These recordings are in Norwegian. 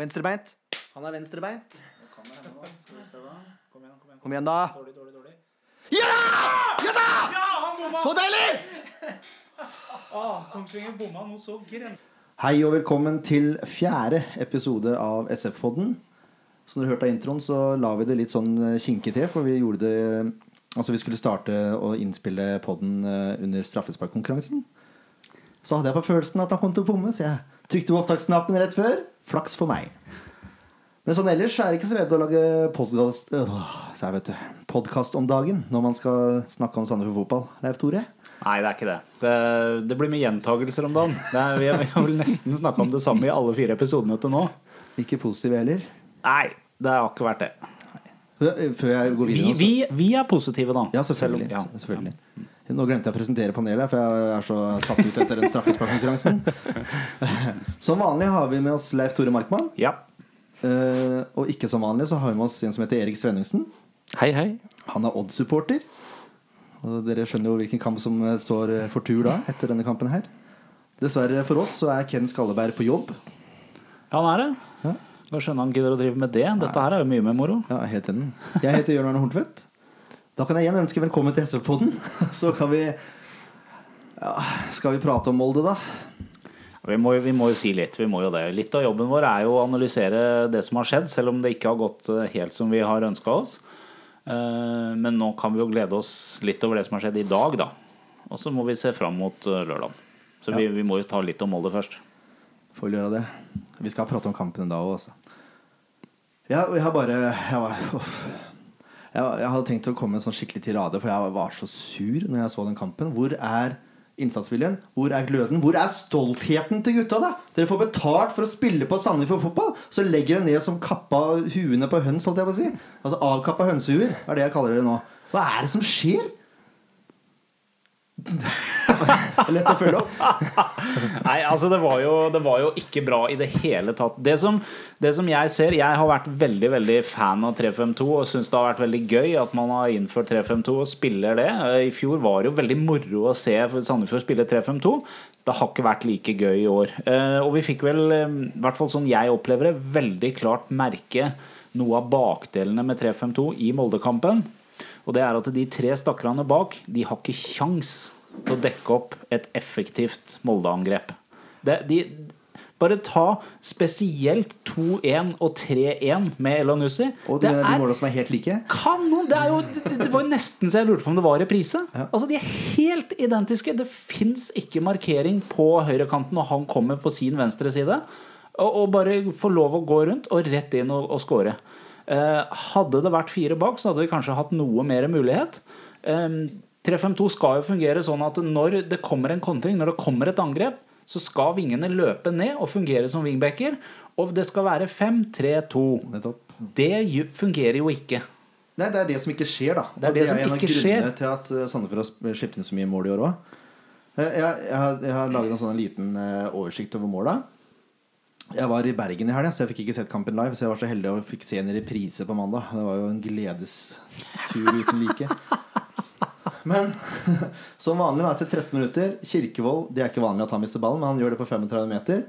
Venstrebeint. Han er venstrebeint. Kom igjen, kom igjen. Kom igjen, da. Dårlig, dårlig, dårlig. Ja da! Ja da! Ja! Så deilig! Ah, Kongsvinger bomma noe så gren... Hei og velkommen til fjerde episode av SF-podden. Som dere hørte av introen, så la vi det litt sånn eh, kinkig til, for vi gjorde det Altså, vi skulle starte å innspille podden eh, under straffesparkkonkurransen. Så hadde jeg på følelsen at han kom til å bomme, så jeg trykte på opptaksknappen rett før. Flaks for meg. Men sånn ellers er jeg ikke så redd å lage podkast øh, podkast om dagen når man skal snakke om Sandefjord fotball. Leif Tore? Nei, det er ikke det. Det, det blir mye gjentagelser om dagen. Det er, vi, har, vel nesten snakka om det samme i alle fire episodene til nå. Ikke positiv heller. Nei, det har ikke vært det. Før jeg går Vi, videre vi, vi er positive, da. Ja, selvfølgelig. Selv om- ja. selvfølgelig. Nå glemte jeg å presentere panelet, for jeg er så satt ut etter den straffesparkkonkurransen. Som vanlig har vi med oss Leif Tore Markmann. Ja. Uh, og ikke som vanlig så har vi med oss en som heter Erik Svennungsen. Hei, hei. Han er Odd-supporter. Og dere skjønner jo hvilken kamp som eh, står eh, for tur da, etter denne kampen her. Dessverre for oss så er Ken Skalleberg på jobb. ja, han er det. Ja. Nå skjønner han gidder å drive med det. Dette her er jo mye mer moro. Ja, helt enig. Jeg heter Jørn Arne Horntvedt. Da kan jeg igjen ønske velkommen til SV-podden. Så kan vi ja, Skal vi prate om Molde, da? Vi må, vi må jo si litt. Vi må jo det. Litt av jobben vår er jo å analysere det som har skjedd, selv om det ikke har gått eh, helt som vi har ønska oss. Eh, Men nå kan vi jo glede oss litt over det som har skjedd i dag, da. Og så må vi se fram mot eh, lørdag. Så vi, vi må jo ta litt om Molde først. Får vel gjøre det. Vi skal prate om kampen da òg, altså. Ja, jeg har bare jeg, var. Jeg, jeg hadde tenkt å komme med en sånn skikkelig tirade, for jeg var så sur når jeg så den kampen. Hvor er innsatsviljen? Hvor er gløden? Hvor er stoltheten til gutta, da? Dere får betalt for å spille på Sandefjord fotball, så legger dere ned som kappa huene på høns, holdt jeg på å si. Altså avkappa hønsehuer, er det jeg kaller det nå. Hva er det som skjer? Lett å følge opp. Nei, altså det var, jo, det var jo ikke bra i det hele tatt. Det som, det som jeg ser Jeg har vært veldig veldig fan av 352 og syns det har vært veldig gøy at man har innført 352 og spiller det. Eh, I fjor var det jo veldig moro å se Sandefjord spille 352. Det har ikke vært like gøy i år. Eh, Og vi fikk vel, eh, i hvert fall sånn jeg opplever det, veldig klart merke noe av bakdelene med 352 i Moldekampen. Og det er at de tre stakkarene bak De har ikke kjangs til å dekke opp et effektivt Molde-angrep. De, bare ta spesielt 2-1 og 3-1 med Elanussi. Og de, Det de måla som er helt like. kanon! Det, jo, det, det var jo nesten så jeg lurte på om det var reprise. Altså, De er helt identiske. Det fins ikke markering på høyrekanten når han kommer på sin venstre side. Og, og bare få lov å gå rundt og rett inn og, og score. Eh, hadde det vært fire bak, så hadde vi kanskje hatt noe mer mulighet. Eh, 3-5-2 skal jo fungere sånn at når det kommer en kontring, når det kommer et angrep, så skal vingene løpe ned og fungere som wingbacker. Og det skal være 5-3-2. Det fungerer jo ikke. Nei, det er det som ikke skjer, da. Det er det som en av grunnene skjer. til at eh, Sandefjord har sluppet inn så mye mål i år òg. Jeg, jeg, har- jeg har laget en sånn liten eh, oversikt over måla. Jeg var i Bergen i helga, så jeg fikk ikke sett kampen live. Så jeg var så heldig og fikk se en reprise på mandag. Det var jo en gledestur uten like. Men som vanlig, da, etter 13 minutter Kirkevold Det er ikke vanlig at han mister ballen, men han gjør det på 35 meter.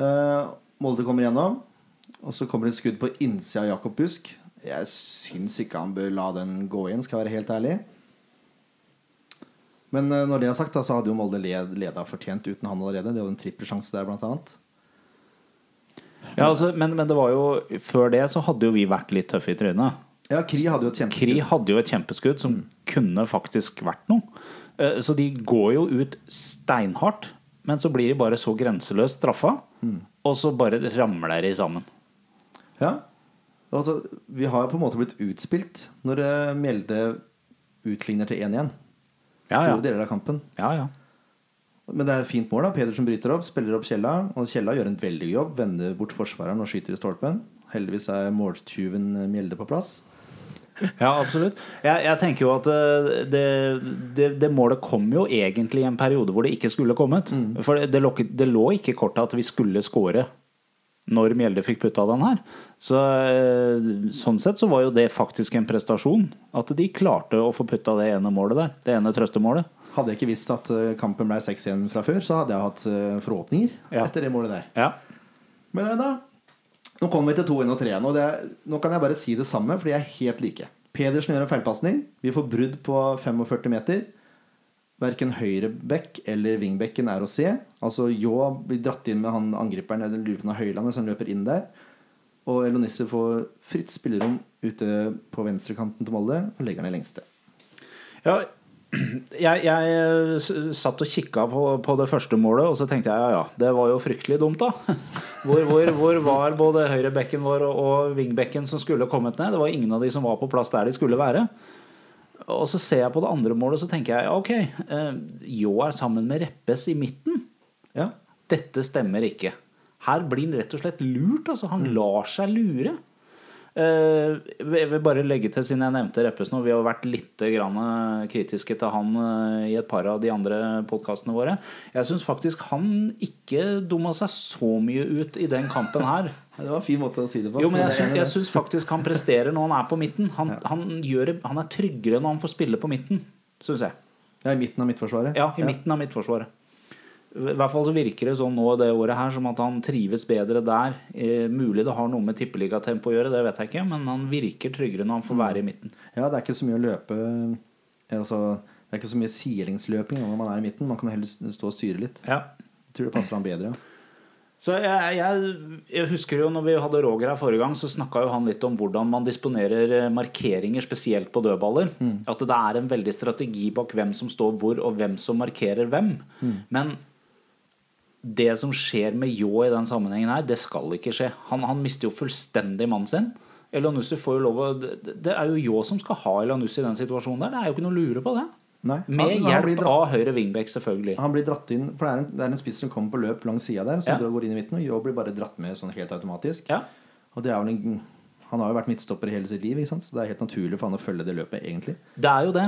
Eh, Molde kommer gjennom. Og så kommer det et skudd på innsida av Jakob Busk. Jeg syns ikke han bør la den gå inn, skal jeg være helt ærlig. Men eh, når det er sagt, da, så hadde jo Molde led, leda fortjent uten han allerede. De hadde en trippelsjanse der, blant annet. Ja, altså, men, men det var jo før det så hadde jo vi vært litt tøffe i trynet. Ja, Kri hadde jo et kjempeskudd. Kri hadde jo et kjempeskudd som kunne faktisk vært noe. Eh, Så de går jo ut steinhardt, men så blir de bare så grenseløst straffa. Og så bare ramler de sammen. Ja. Altså, vi har jo på en måte blitt utspilt når eh, Mjelde utligner til 1-1. Ja, Store ja. deler av kampen. Ja, ja. Men det er et fint mål. da Pedersen bryter opp, spiller opp Kjella. Og Kjella gjør en veldig jobb. Vender bort forsvareren og skyter i stolpen. Heldigvis er måltyven Mjelde på plass. Ja, absolutt. Jeg, jeg tenker jo at eh, det, det, det målet kom jo egentlig i en periode hvor det ikke skulle kommet. For det, lå, det lå ikke i kortet at vi skulle score når Mjelde fikk putta den her. Så eh, Sånn sett så var jo det faktisk en prestasjon. At de klarte å få putta det ene målet der. Det ene trøstemålet. Hadde jeg ikke visst at eh, kampen ble 6-1 fra før, så hadde jeg hatt eh, forhåpninger Ja. etter det målet der. Ja. Men da. Nå kommer vi til 2-1 og 3-1. Og det nå kan jeg bare si det samme, for de er helt like. Pedersen gjør en feilpasning. Vi får brudd på 45 meter. Verken høyrebekk eller vingbekken er å se. Altså Ljå blir dratt inn med han angriperen eller lupen av Høylandet som løper inn der. Og Elonisse får fritt spillerom ute på venstrekanten til Molde og legger ned lengste. Ja, jeg, jeg satt og kikka på, på det første målet, og så tenkte jeg ja, ja, det var jo fryktelig dumt, da. Hvor, hvor, hvor var både høyrebekken vår og, og vingbekken som skulle kommet ned? Det var ingen av de som var på plass der de skulle være. Og så ser jeg på det andre målet, så tenker jeg ok, eh, Ljå er sammen med Reppes i midten. Ja. Dette stemmer ikke. Her blir han rett og slett lurt. Altså, han lar seg lure. Eh, jeg vil bare legge til, siden jeg nevnte Reppes nå, vi har vært litt grann eh, kritiske til han eh, i et par av de andre podkastene våre. Jeg syns faktisk han ikke dumma seg så mye ut i den kampen her. Det var en fin måte å si det på. Jo, men jeg syns, jeg syns faktisk han presterer når han er på midten. Han, han, gjør, han er tryggere når han får spille på midten, syns jeg. Ja, I midten av midtforsvaret? Ja, i midten av midtforsvaret. I hvert fall så virker det sånn nå det året her som at han trives bedre der. Eh, mulig det har noe med tippeligatempo å gjøre, det vet jeg ikke, men han virker tryggere når han får være i midten. Ja, det er ikke så mye å løpe altså, Det er ikke så mye silingsløping når man er i midten. Man kan heller stå og styre litt. Ja. Jeg tror det passer han bedre. Ja. Så jeg, jeg, jeg husker jo når vi hadde Roger her forrige gang, så snakka jo han litt om hvordan man disponerer eh, markeringer, spesielt på dødballer. At det er en veldig strategi bak hvem som står hvor, og hvem som markerer hvem. Men det som skjer med Ljå i den sammenhengen her, det skal ikke skje. Han, han mister jo fullstendig mannen sin. Elanussi får jo lov å det, er jo Ljå som skal ha Elanussi i den situasjonen der. Det er jo ikke noe å lure på det. Nei, han, med hjelp dratt, av høyre wingback, selvfølgelig. han blir dratt inn For det er en, det er en spiss som kommer på løp langs sida der, som Ja. går inn i midten, og Ljå blir bare dratt med sånn helt automatisk. Ja. Og det er vel en, Han har jo vært midtstopper hele sitt liv, ikke sant? så det er helt naturlig for han å følge det løpet, egentlig. Det er jo det.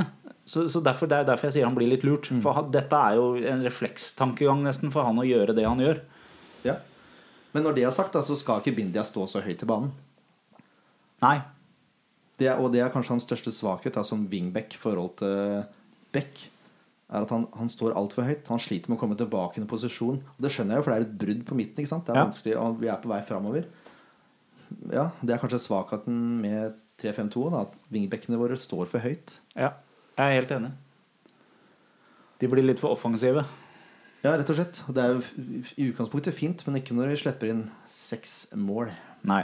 Så, så derfor, Det er derfor jeg sier han blir litt lurt. For han, dette er jo en reflekstankegang nesten for han å gjøre det han gjør. Ja. Men når det er sagt, da, så skal ikke Bindia stå så høyt i banen. Nei. Det er, og det er kanskje hans største svakhet da, som wingback i forhold til back. Er at han, han står altfor høyt. Han sliter med å komme tilbake i en posisjon. Og det skjønner jeg jo, for det er et brudd på midten. ikke sant? Det er Ja. vanskelig, og Vi er på vei framover. Ja, det er kanskje svakheten med 3-5-2. da, At vingbekkene våre står for høyt. Ja, jeg er helt enig. De blir litt for offensive. Ja, rett og slett. Det er jo i utgangspunktet fint, men ikke når vi slipper inn seks mål. Nei.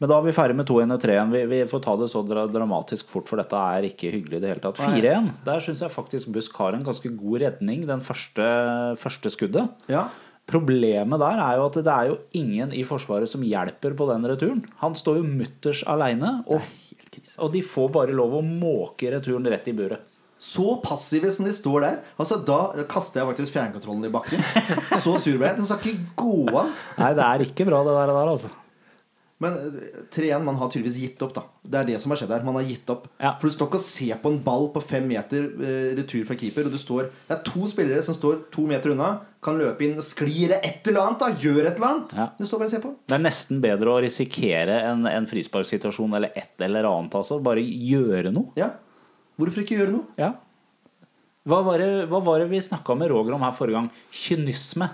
Men da er vi ferdig med 2-1 og 3-1. Vi, vi får ta det så dramatisk fort, for dette er ikke hyggelig i det hele tatt. 4-1. Der syns jeg faktisk Busk har en ganske god redning, den første, første skuddet. Ja, Problemet der er jo at det er jo ingen i Forsvaret som hjelper på den returen. Han står jo mutters aleine, og, og de får bare lov å måke returen rett i buret. Så passive som de står der. Altså Da kaster jeg faktisk fjernkontrollen i bakken. Så sur ble jeg. Den skal ikke gå av. Nei, det er ikke bra, det der, altså. Men eh, 3-1, man har tydeligvis gitt opp, da. Det er det som har skjedd her. Man har gitt opp. Ja. For du står ikke og ser på en ball på fem meter eh, retur fra keeper, og du står Det er to spillere som står to meter unna, kan løpe inn, skli eller et eller annet, da. Gjør et eller annet. Ja. Du står bare og ser på. Det er nesten bedre å risikere en, en frisparksituasjon eller et eller annet. Altså. Bare gjøre noe. Ja. Hvorfor ikke gjøre noe? Ja. Hva var, det, hva var det vi snakka med Roger om her forrige gang? Kynisme.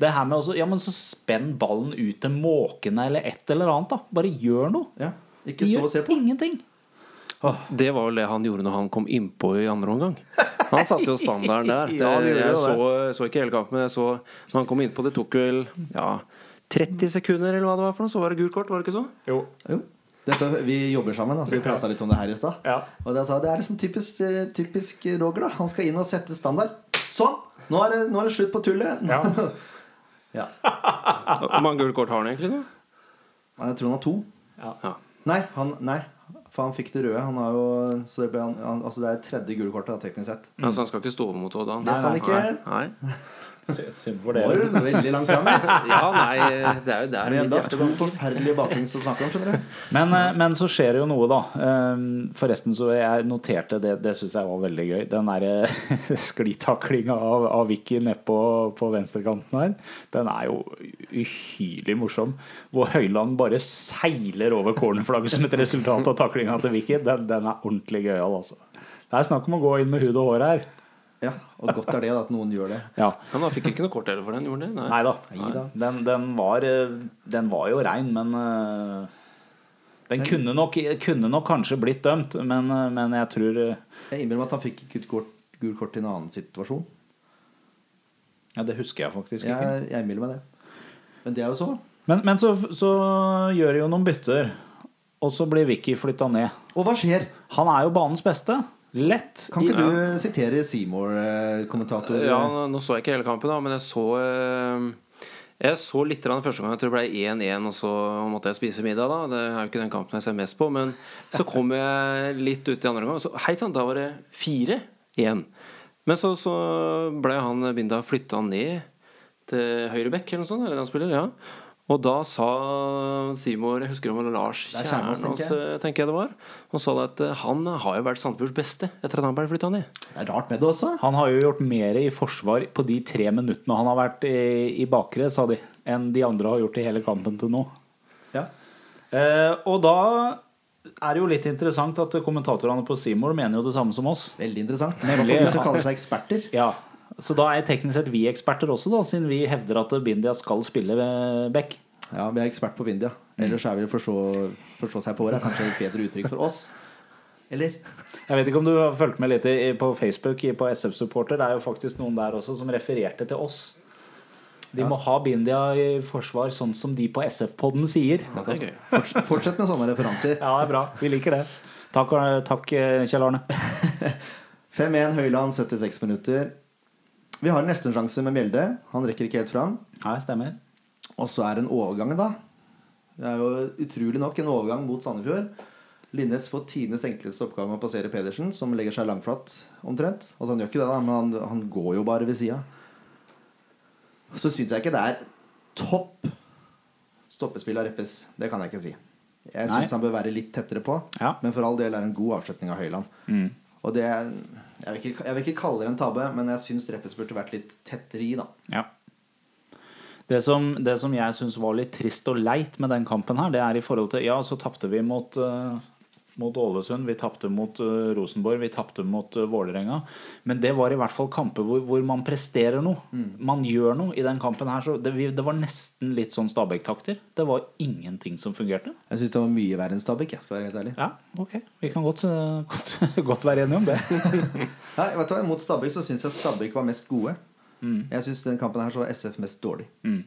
Det her med også, ja, men så Spenn ballen ut til måkene eller et eller annet. da Bare gjør noe. Ja. Ikke stå og se på. ingenting. Det var vel det han gjorde når han kom innpå i andre omgang. Han satte jo standarden der. Det, Ja, jeg så, så ikke hele kampen, men jeg så når han kom innpå, det tok vel ja, 30 sekunder eller hva det var for noe, så var det gult kort, var det ikke så? Jo. Jo. Dette, vi jobber sammen, altså vi prata litt om det her i stad. Ja. Og jeg sa det er liksom typisk, eh, typisk Roger. da Han skal inn og sette standard. Sånn! Nå er det, nå er det slutt på tullet. Ja. Ja. Hvor mange gule kort har han egentlig nå? Jeg tror han har to. Ja. Nei, han, nei, for han fikk det røde. Han har jo, så det, ble han, han, altså det er tredje gule kortet, teknisk sett. Altså, han skal ikke stå over mot Odd. Det skal han ikke. Nei. Nei. Synd for Nå var dere. du veldig langt fram. Ja, nei, det er jo der Men mitt hjerte to forferdelige baklengs å snakke om, skjønner du. Men, eh, men så skjer det jo noe, da. Ehm, Forresten så jeg noterte det, det syns jeg var veldig gøy. Den derre sklitaklinga av, av Vicky nede på, på venstrekanten her, den er jo uhyrlig morsom. Hvor Høyland bare seiler over cornerflagget som et resultat av taklinga til Vicky. Den, den er ordentlig gøyal, altså. Det er snakk om å gå inn med hud og hår her. Ja, og godt er det da, at noen gjør det. Ja. Men han fikk ikke noe kort heller for den, gjorde han det? Nei da. Den, den, var, eh, den var jo rein, men eh, Den kunne nok, kunne nok kanskje blitt dømt, men, eh, men jeg tror Jeg innbiller meg at han fikk ikke et kort, gult kort i en annen situasjon. Ja, det husker jeg faktisk ikke. Jeg, jeg innbiller meg det. Men det er jo så. Men, men så, så gjør de jo noen bytter, og så blir Vicky flytta ned. Og hva skjer? Han er jo banens beste. Lett. Kan ikke du du sitere Seymour-kommentator? Ja, nå, så jeg ikke hele kampen, da, men jeg så eh, Jeg så litt grann første gang. Jeg tror det ble 1-1, og så måtte jeg spise middag. da Det er jo ikke den kampen jeg ser mest på. Men så kom jeg litt ut i andre gang, og så hei sann, da var det 4-1. Men så, så ble han Binda flytta ned til høyre bekk eller noe sånt. Eller han spiller, ja og da sa Simor Jeg husker om det var Lars Det er Kjernås, tenker eh, tenker jeg det var. Han sa at eh, han har jo vært Sandefjords beste etter at han ble flytta ned. Det er rart med det også. Han har jo gjort mer i forsvar på de tre minuttene han har vært i, i bakre, sa de, enn de andre har gjort i hele kampen til nå. Ja. Eh, og da er det jo litt interessant at kommentatorene på Seymour mener jo det samme som oss. Veldig interessant. Nemlig. De som kaller seg eksperter. Ja, Så da er teknisk sett vi eksperter også, da, siden vi hevder at Bindia skal spille ved back. Ja, Vi er ekspert på Bindia. Ellers er vi forstå, forstå seg på året. Kanskje et bedre uttrykk for oss. Eller? Jeg vet ikke om du har fulgt med litt på Facebook på SF Supporter. Det er jo faktisk noen der også som refererte til oss. De må ha Bindia i forsvar, sånn som de på SF-podden sier. Ja, det er gøy. Fortsett med sånne referanser. Ja, det er bra. Vi liker det. Takk, takk Kjell Arne. 5-1 Høyland, 76 minutter. Vi har en nestensjanse med Mjelde. Han rekker ikke helt fram. Nei, stemmer. Og så er det en overgang, da. Det er jo utrolig nok en overgang mot Sandefjord. Linnes får tidenes enkleste oppgave med å passere Pedersen, som legger seg langflatt omtrent. Altså Han gjør ikke det, da, men han, han går jo bare ved sida. Så syns jeg ikke det er topp stoppespill av Reppes. Det kan jeg ikke si. Jeg syns han bør være litt tettere på, Ja. men for all del er det en god avslutning av Høyland. Og det er, jeg, vil ikke, jeg vil ikke kalle det en tabbe, men jeg syns Reppes burde vært litt tettere i, da. Ja. Det som, det som jeg syns var litt trist og leit med den kampen her, det er i forhold til Ja, så tapte vi mot, eh, mot Ålesund, vi tapte mot uh, Rosenborg, vi tapte mot uh, Vålerenga. Men det var i hvert fall kamper hvor, hvor man presterer noe. Man gjør noe i den kampen her. Så det, vi, det var nesten litt sånn Stabæk-takter. Det var ingenting som fungerte. Jeg syns det var mye verre enn Stabæk. Jeg skal være helt ærlig. Ja, ok. Vi kan godt, uh, godt, godt være enige om det. Nei, vet du hva, Mot Stabæk så syns jeg Stabæk var mest gode. Jeg syns den kampen her så var SF mest dårlig. Det er Mm.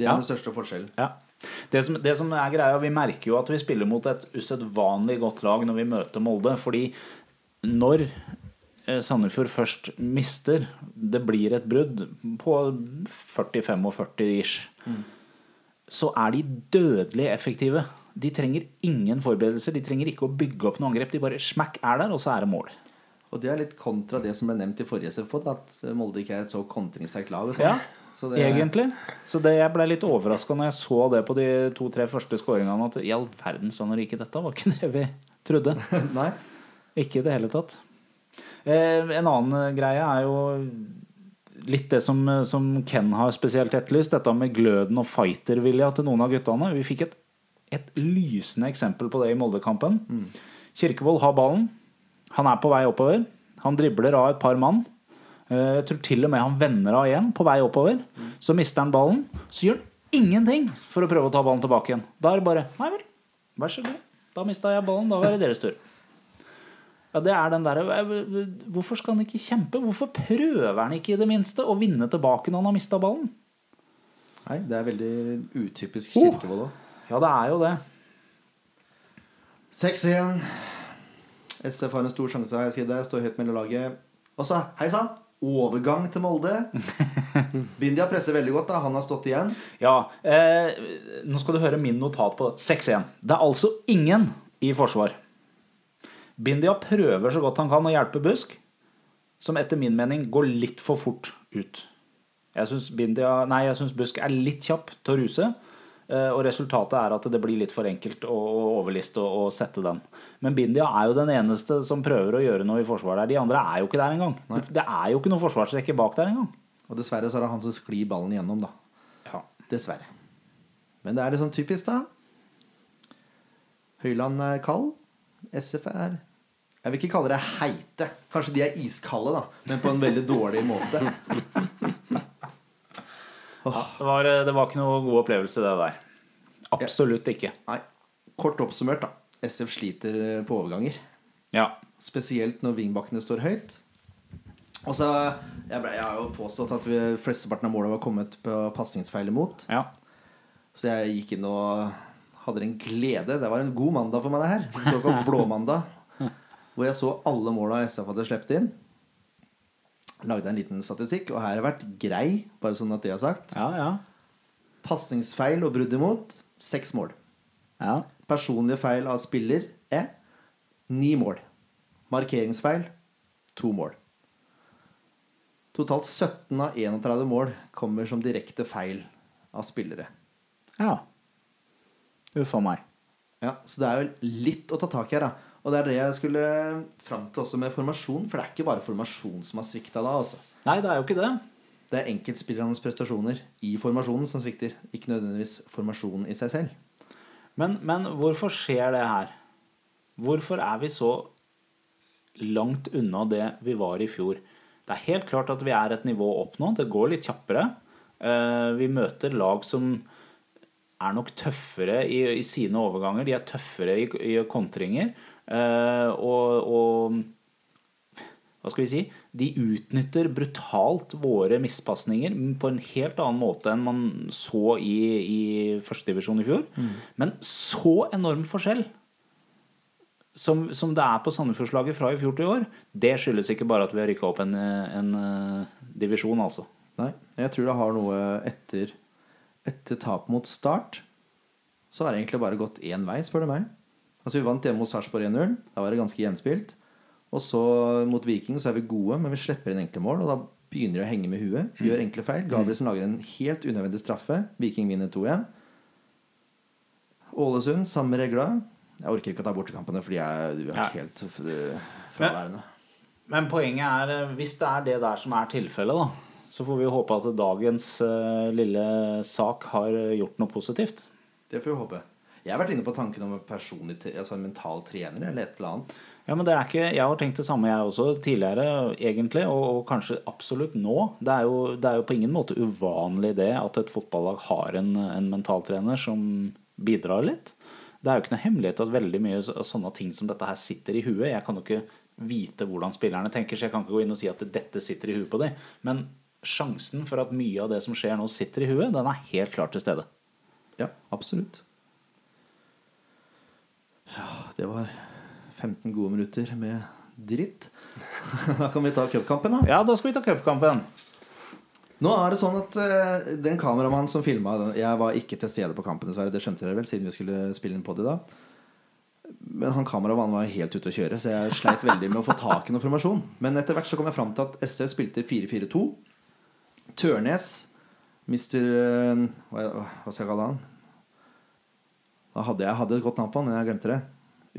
Ja. den største forskjellen. Ja. Det som, det som er greia, Vi merker jo at vi spiller mot et usedvanlig godt lag når vi møter Molde. Fordi når eh, Sandefjord først mister Det blir et brudd på 40-45 ish. Så er de dødelig effektive. De trenger ingen forberedelser. De trenger ikke å bygge opp noe angrep. De bare smakk er der, og så er det mål. Og det er litt kontra det som ble nevnt i forrige SF-pod, at Molde ikke er et så kontringssterkt lag. Sånn. Ja, så det, Egentlig. Så det, jeg ble litt overraska når jeg så det på de to-tre første skåringene. At i all verden sånn rike, dette var ikke det vi trodde. Nei. Ikke i det hele tatt. Eh, en annen eh, greie er jo litt det som, eh, som Ken har spesielt etterlyst. Dette med gløden og fightervilja til noen av guttene. Vi fikk et, et lysende eksempel på det i Molde-kampen. Kirkevold har ballen. Han er på vei oppover. Han dribler av et par mann. Eh, Jeg tror til og med han vender av igjen på vei oppover. Så mister han ballen. Så gjør han ingenting for å prøve å ta ballen tilbake igjen. Da er det bare Nei vel, vær så god. Da mista jeg ballen. Da var det deres tur. Ja, det er den der, Hvorfor skal han ikke kjempe? Hvorfor prøver han ikke i det minste å vinne tilbake når han har mista ballen? Nei, det er veldig utypisk Oh. Kirkevold òg. Ja, det er jo det. 6-1. SF har en stor sjanse, har jeg skrevet der. Står høyt mellom laget. Og så, hei sann, overgang til Molde. Bindia presser veldig godt. da Han har stått igjen. Ja, eh, Nå skal du høre min notat på 6-1. Det er altså ingen i forsvar. Bindia prøver så godt han kan å hjelpe Busk, som etter min mening går litt for fort ut. Jeg syns jeg syns Busk er litt kjapp til å ruse. Eh, Og resultatet er at det blir litt for enkelt å overliste og sette den. Men Bindia er jo den eneste som prøver å gjøre noe i forsvaret der. De andre er jo ikke der engang. Det det er jo ikke noen forsvarsrekke bak der engang. Og dessverre så er det han som sklir ballen igjennom, da. Ja. Dessverre. Men det er litt sånn typisk, da. Høyland er kald. SF er Jeg vil ikke kalle det heite. Kanskje de er iskalde, da, men på en veldig dårlig måte. Det var, det var ikke noe god opplevelse, det der. Absolutt ikke. Nei, Kort oppsummert, da. SF sliter eh, på overganger. Ja. Spesielt når vingbakkene står høyt. Og så, jeg, ble, jeg har jo påstått at vi, flesteparten av målene var kommet på pasningsfeil imot. ja. Så jeg gikk inn og hadde en glede. Det var en god mandag for meg, det her. Såkalt blåmandag. Hvor jeg så alle måla SF hadde sluppet inn. Lagde en liten statistikk, og her har jeg vært grei, bare sånn at det er sagt. Ja, ja. Pasningsfeil og brudd imot seks mål. ja. Personlige feil av spiller er ni mål. Markeringsfeil to mål. Totalt 17 av 31 mål kommer som direkte feil av spillere. ja. Uff a meg. Ja, Så det er jo litt å ta tak i her. da Og det er det jeg skulle fram til også med formasjon. For det er ikke bare formasjon som har svikta da. altså Nei, det er jo ikke det. Det er enkeltspillernes prestasjoner i formasjonen som svikter. Ikke nødvendigvis formasjonen i seg selv. Men, men hvorfor skjer det her? Hvorfor er vi så langt unna det vi var i fjor? Det er helt klart at vi er et nivå opp nå. Det går litt kjappere. Eh, Vi møter lag som er nok tøffere i, i sine overganger. De er tøffere i, i kontringer. Eh, og, og hva skal vi si De utnytter brutalt våre mispasninger på en helt annen måte enn man så i, i førstedivisjon i fjor. Men så enorm forskjell som, som det er på Sandefjordslaget fra i fjor til i år, det skyldes ikke bare at vi har rykka opp en, en eh, divisjon, altså. Nei, jeg tror det har noe etter Etter tap mot Start Så har det egentlig bare gått én vei, spør du meg. Altså Vi vant hjemme mot Sarpsborg 1-0. Da var det ganske jevnspilt. Og så mot Viking så er vi gode, men vi slipper inn enkle mål. Og da begynner de å henge med huet. Gjør enkle feil. Gabrielsen lager en helt unødvendig straffe. Viking vinner 2-1. Ålesund, samme regla. Jeg orker ikke å ta bortekampene, fordi jeg har Ja. helt fraværende. Men poenget er, eh, hvis det er det der som er tilfellet, da, så får vi håpe at dagens uh, lille sak har gjort noe positivt. Det får vi håpe. Jeg har vært inne på tanken om en personlig, altså en mental trener eller et eller annet. Ja, men det er ikke, Jeg har tenkt det samme jeg også tidligere, egentlig, og, og kanskje absolutt nå. Det er, jo, det er jo på ingen måte uvanlig det at et fotballag har en, en mentaltrener som bidrar litt. Det er jo ikke noe hemmelighet at veldig mye sånne ting som dette her sitter i huet. Jeg kan jo ikke vite hvordan spillerne tenker, så jeg kan ikke gå inn og si at dette sitter i huet på dem. Men sjansen for at mye av det som skjer nå, sitter i huet, den er helt klart til stede. Ja, absolutt. Ja, det var 15 gode minutter med dritt. Da kan vi ta cupkampen, da. Ja, da skal vi ta cupkampen. Nå er det sånn at uh, den kameramannen som filma Jeg var ikke til stede på kampen, dessverre. Det skjønte dere vel, siden vi skulle spille inn på det da. Men han kameramannen var helt ute å kjøre, så jeg sleit veldig med å få tak i noe formasjon. Men etter hvert så kom jeg fram til at SV spilte 4-4-2. Tørnes, Mister eh, Hva, hva skal jeg kalle han? Da hadde jeg hadde et godt navn på han, men jeg glemte det.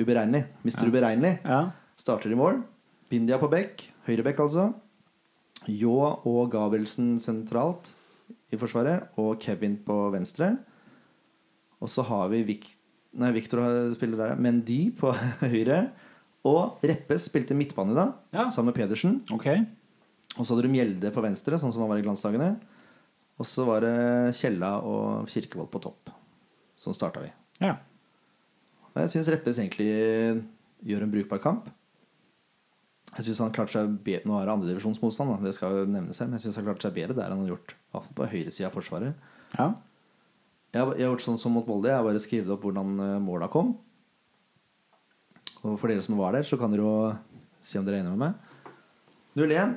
Uberegnelig. Mr. Uberegnelig Ja. starter i mål. Bindia på bekk. Høyrebekk, altså. Ljå og Gabrielsen sentralt i forsvaret. Og Kevin på venstre. Og så har vi Vik Nei, Victor spiller der. Mendy på høyre. Og Reppes spilte midtbane da, Ja. sammen med Pedersen. Okay. Og så hadde du Mjelde på venstre, sånn som han var i glansdagene. Og så var det Kjella og Kirkevold på topp. Sånn starta vi. Ja. Jeg syns Reppes egentlig gjør en brukbar kamp. Jeg synes han klarte seg bedre Nå er det andredivisjonsmotstand, det skal jo nevne seg. Men jeg syns han klarte seg bedre der han har gjort på høyresida av Forsvaret. ja. Jeg har, jeg har gjort sånn som mot Molde. Jeg har bare skrevet opp hvordan eh, måla kom. Og for dere som var der, så kan dere jo si om dere er enige med meg. 0-1.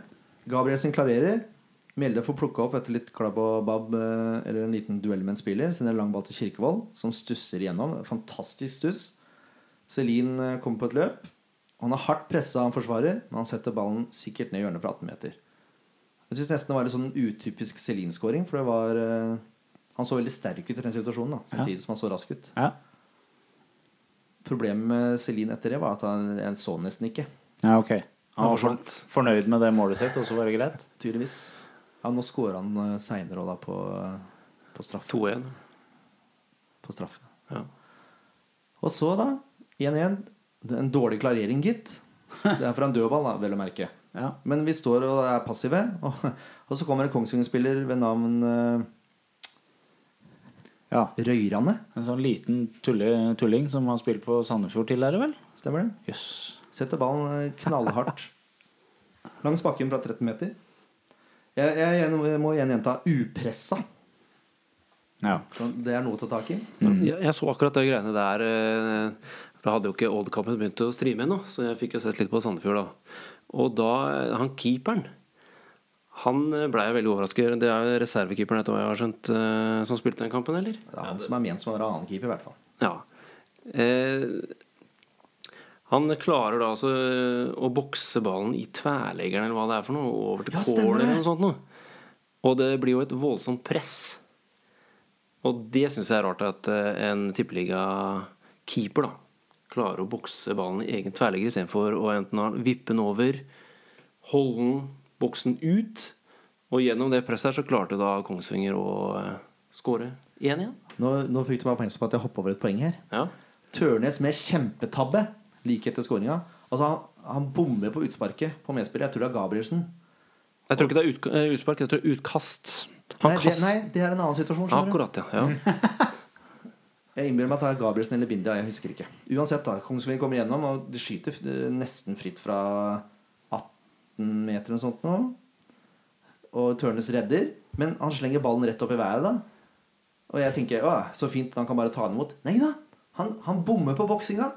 Gabrielsen klarerer. Mjelde får plukka opp etter litt klabb og babb, eh, eller en liten duell med en spiller. Sender en lang ball til Kirkevold, som stusser igjennom. Fantastisk stuss. Celine eh, kommer på et løp. Han er hardt pressa av en forsvarer, men han setter ballen sikkert ned i hjørnet på 18 meter. Jeg syns nesten det var en sånn utypisk Celine-skåring, for det var eh, Han så veldig sterk ut i den situasjonen, da, samtidig som han så rask ut. Ja. Problemet med Celine etter det var at han han så nesten ikke. ja, ok. Han var fornøyd med det målet sitt, og så var det greit? Tydeligvis. Ja, nå scorer han seinere òg, da, på, på straffe. 2-1. På straffe. Ja. Og så, da, 1-1. Det er En dårlig klarering, gitt. Det er fra en dødball, da, vel å merke. Ja. Men vi står og er passive, og, og så kommer en Kongsvinger-spiller ved navn uh, ja. Røyrane. En sånn liten tulle, tulling som har spilt på Sandefjord tidligere, vel? Stemmer det? Yes. Setter ballen eh, knallhardt langs bakken fra 13 meter. Jeg, jeg, jeg må igjen gjenta upressa. Ja. Så Det er noe å ta tak i. Jeg, jeg så akkurat de greiene der. eh, Da hadde jo ikke Odd-kampen begynt å streame ennå, så jeg fikk jo sett litt på Sandefjord da. Og da, eh, han keeperen Han blei jeg veldig overrasket. Det er jo reservekeeperen etter hva jeg har skjønt, eh, som spilte den kampen, eller? Det er han som er ment som en annenkeeper, i hvert fall. Ja. Eh, han klarer da altså å bokse ballen i tverleggeren eller hva det er for noe, over til Ja, kål eller noe sånt noe. Og det blir jo et voldsomt press. Og det syns jeg er rart at eh, en tippeliga-keeper da klarer å bokse ballen i egen tverrlegger istedenfor å enten vippe den over, holde den, bokse den ut. Og gjennom det presset her så klarte da Kongsvinger å eh, skåre 1-1. Nå, nå fikk du meg oppmerksom på at jeg hoppa over et poeng her. Ja. Tørnes med kjempetabbe like etter skåringa. Altså, han, han bommer på utsparket på medspillet. Jeg tror det er Gabrielsen. Jeg tror ikke det er ut, eh, utspark, jeg tror utkast. Han Nei det, nei, det er en annen situasjon. Akkurat, ja. ja. Jeg innbiller meg at det er Gabrielsen eller Bindia. Jeg husker ikke. Uansett, da. Kongsvinger kommer gjennom, og de skyter eh, nesten fritt fra 18 meter eller noe sånt nå. Og Tørnes redder, men han slenger ballen rett opp i været, da. Og jeg tenker å, så fint, han kan bare ta den imot. Nei da! Han, han bommer på boksinga.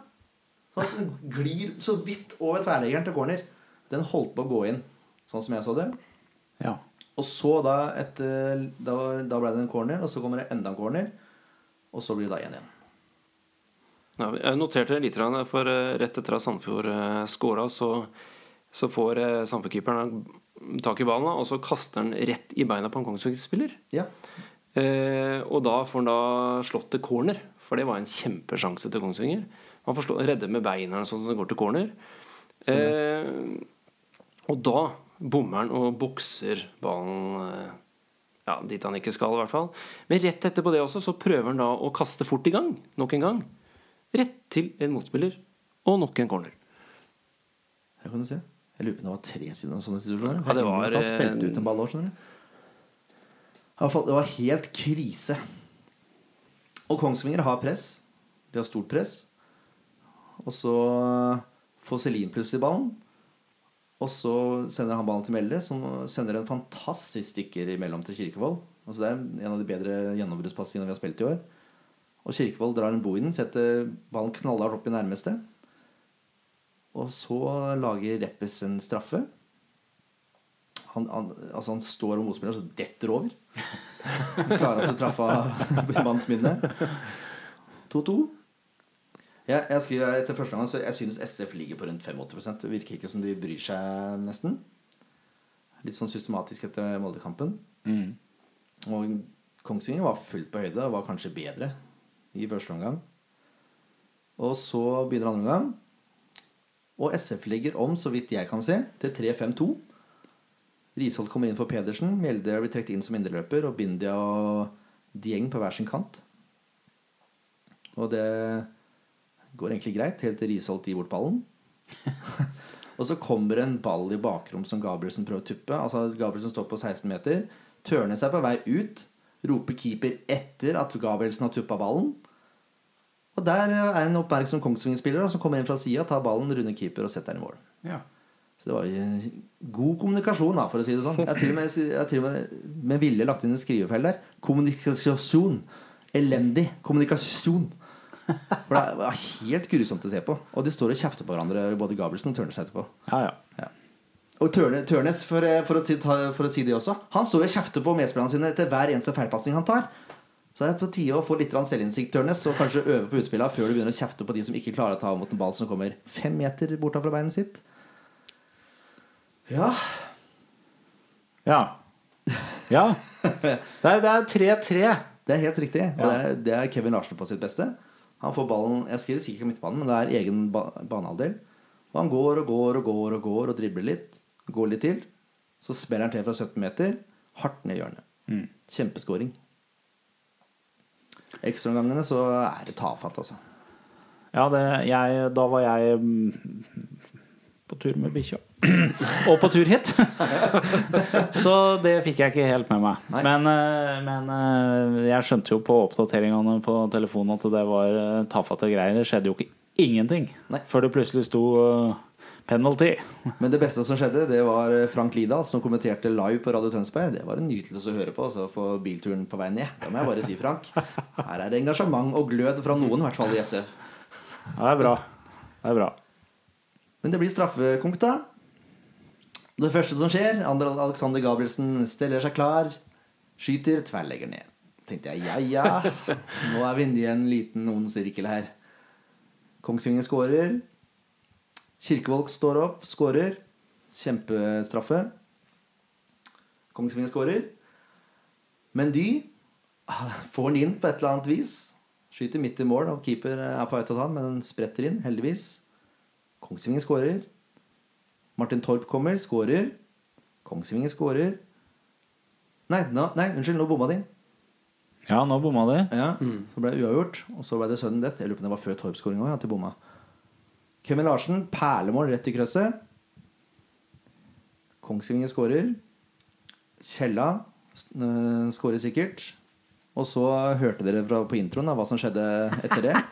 Så at den glir så vidt over tverrleggeren til corner. Den holdt på å gå inn, sånn som jeg så det. ja. Og så da etter Da, da ble det en corner, og så kommer det enda en corner. Og så blir det da 1-1. Ja, jeg noterte litt, for eh, rett etter at Sandefjord uh, scora, så, så får Sandefjord-keeperen tak i ballen, og så kaster han rett i beina på en Kongsvinger-spiller. Ja. Eh, og da får han da slått til corner, for det var en kjempesjanse til Kongsvinger. Han forstår, redder redde med beina sånn som det går til corner. Eh, og da bommer han og bokser ballen eh, ja, dit han ikke skal, i hvert fall. Men rett etterpå det også, så prøver han da å kaste fort i gang. Nok en gang. Rett til en motspiller. Og nok en corner. Her kan du se. Jeg lurer på om det var tre siden sånne situasjoner. Ja, det var, Han spilte eh, ut en ball skjønner du. Det var helt krise. Og Kongsvinger har press. De har stort press. Og så får Selin plutselig ballen. Og så sender han ballen til Melle, som sender en fantastisk stikker imellom til Kirkevold. Altså Det er en av de bedre gjennombruddspasningene vi har spilt i år. Og Kirkevold drar en bo i den, setter ballen knallhardt opp i nærmeste. Og så lager Reppes en straffe. Han, han, altså han står og motspiller, så detter over. Klarer altså å i manns minne. 2-2. Jeg, jeg skriver etter første gang Så jeg synes SF ligger på rundt 85 Det virker ikke som de bryr seg, nesten. Litt sånn systematisk etter Molde-kampen. Mm. Og Kongsvinger var fullt på høyde og var kanskje bedre i første omgang. Og så begynner andre omgang. Og SF legger om, så vidt jeg kan se, til 3-5-2. Risholt kommer inn for Pedersen. Mjelde blir trukket inn som indreløper. Og Bindia og Dieng på hver sin kant. Og det går egentlig greit, helt til Risholt gir bort ballen. og så kommer en ball i bakrom som Gabrielsen prøver å tuppe. Altså Gabrielsen står på 16 meter. Tørner seg på vei ut. Roper keeper etter at Gabrielsen har tuppa ballen. Og der er en oppmerksom Kongsvinger-spiller som kommer inn fra sida, tar ballen, runder keeper og setter den i mål. Ja. Så det var jo god kommunikasjon, da, for å si det sånn. Jeg har til og med, jeg til og med, med vilje lagt inn en skrivefeil der. Kommunikasjon. Elendig kommunikasjon. For det er helt grusomt å se på. Og de står og kjefter på hverandre, både Gabelsen og Tørnes etterpå. ja, ja. Og Tørne- Tørnes, for, for, å si, for å si det også, han står og kjefter på medspillerne sine etter hver eneste feilpasning han tar. Så det er på tide å få litt selvinnsikt, Tørnes, og kanskje øve på utspillene før du begynner å kjefte på de som ikke klarer å ta mot en ball som kommer fem meter borta fra beinet sitt. Ja. Ja. ja. Det er er 3-3. Det er helt riktig. Og Ja. det, er, det er Kevin Larsen på sitt beste. Han får ballen Jeg skriver sikkert ikke midtbanen, men det er egen ba banehalvdel. Og han går og går og går og går og dribler litt. Går litt til. Så smeller han til fra 17 meter. Hardt ned i hjørnet. Mm. Kjempeskåring. Ekstraomgangene så er det tafatt, altså. Ja, det, jeg, da var jeg mm, på tur med bikkja. og på tur hit. så det fikk jeg ikke helt med meg. Men, eh, men eh, jeg skjønte jo på oppdateringene på telefonen at det var eh, tafatte greier. Det skjedde jo ikke ingenting Nei. før det plutselig sto penalty. Men det beste som skjedde, det var Frank Lida som kommenterte live på Radio Tønsberg. Det var en nytelse å høre på altså, på bilturen på vei ned. Det må jeg bare si, Frank. Her er det engasjement og glød fra noen, i hvert fall i SF. Det er bra. Det er bra. Men det blir straffekonk, da. Det første som skjer, Ander Alexander Gabrielsen steller seg klar, skyter, tverrlegger ned. Tenkte jeg ja, ja, nå er vi inne i en liten ond sirkel her. Kongsvinger skårer. Kirkevold står opp, skårer. Kjempestraffe. Kongsvinger skårer. Men de får den inn på et eller annet vis. Skyter midt i mål, og keeper er på vei til å ta den, men den spretter inn, heldigvis. Kongsvinger skårer. Martin Torp kommer, skårer. Kongsvinger skårer. Nei, no, nei, unnskyld, nå bomma de. Ja, nå bomma de. Ja, Så ble det uavgjort, og så ble det sudden death. Jeg lurer på om det var før Torp-skåringa òg, at de bomma. Kevin Larsen, perlemål rett i krøsset. Kongsvinger skårer. Kjella øh, skårer sikkert. Og så hørte dere fra, på introen da, hva som skjedde etter det.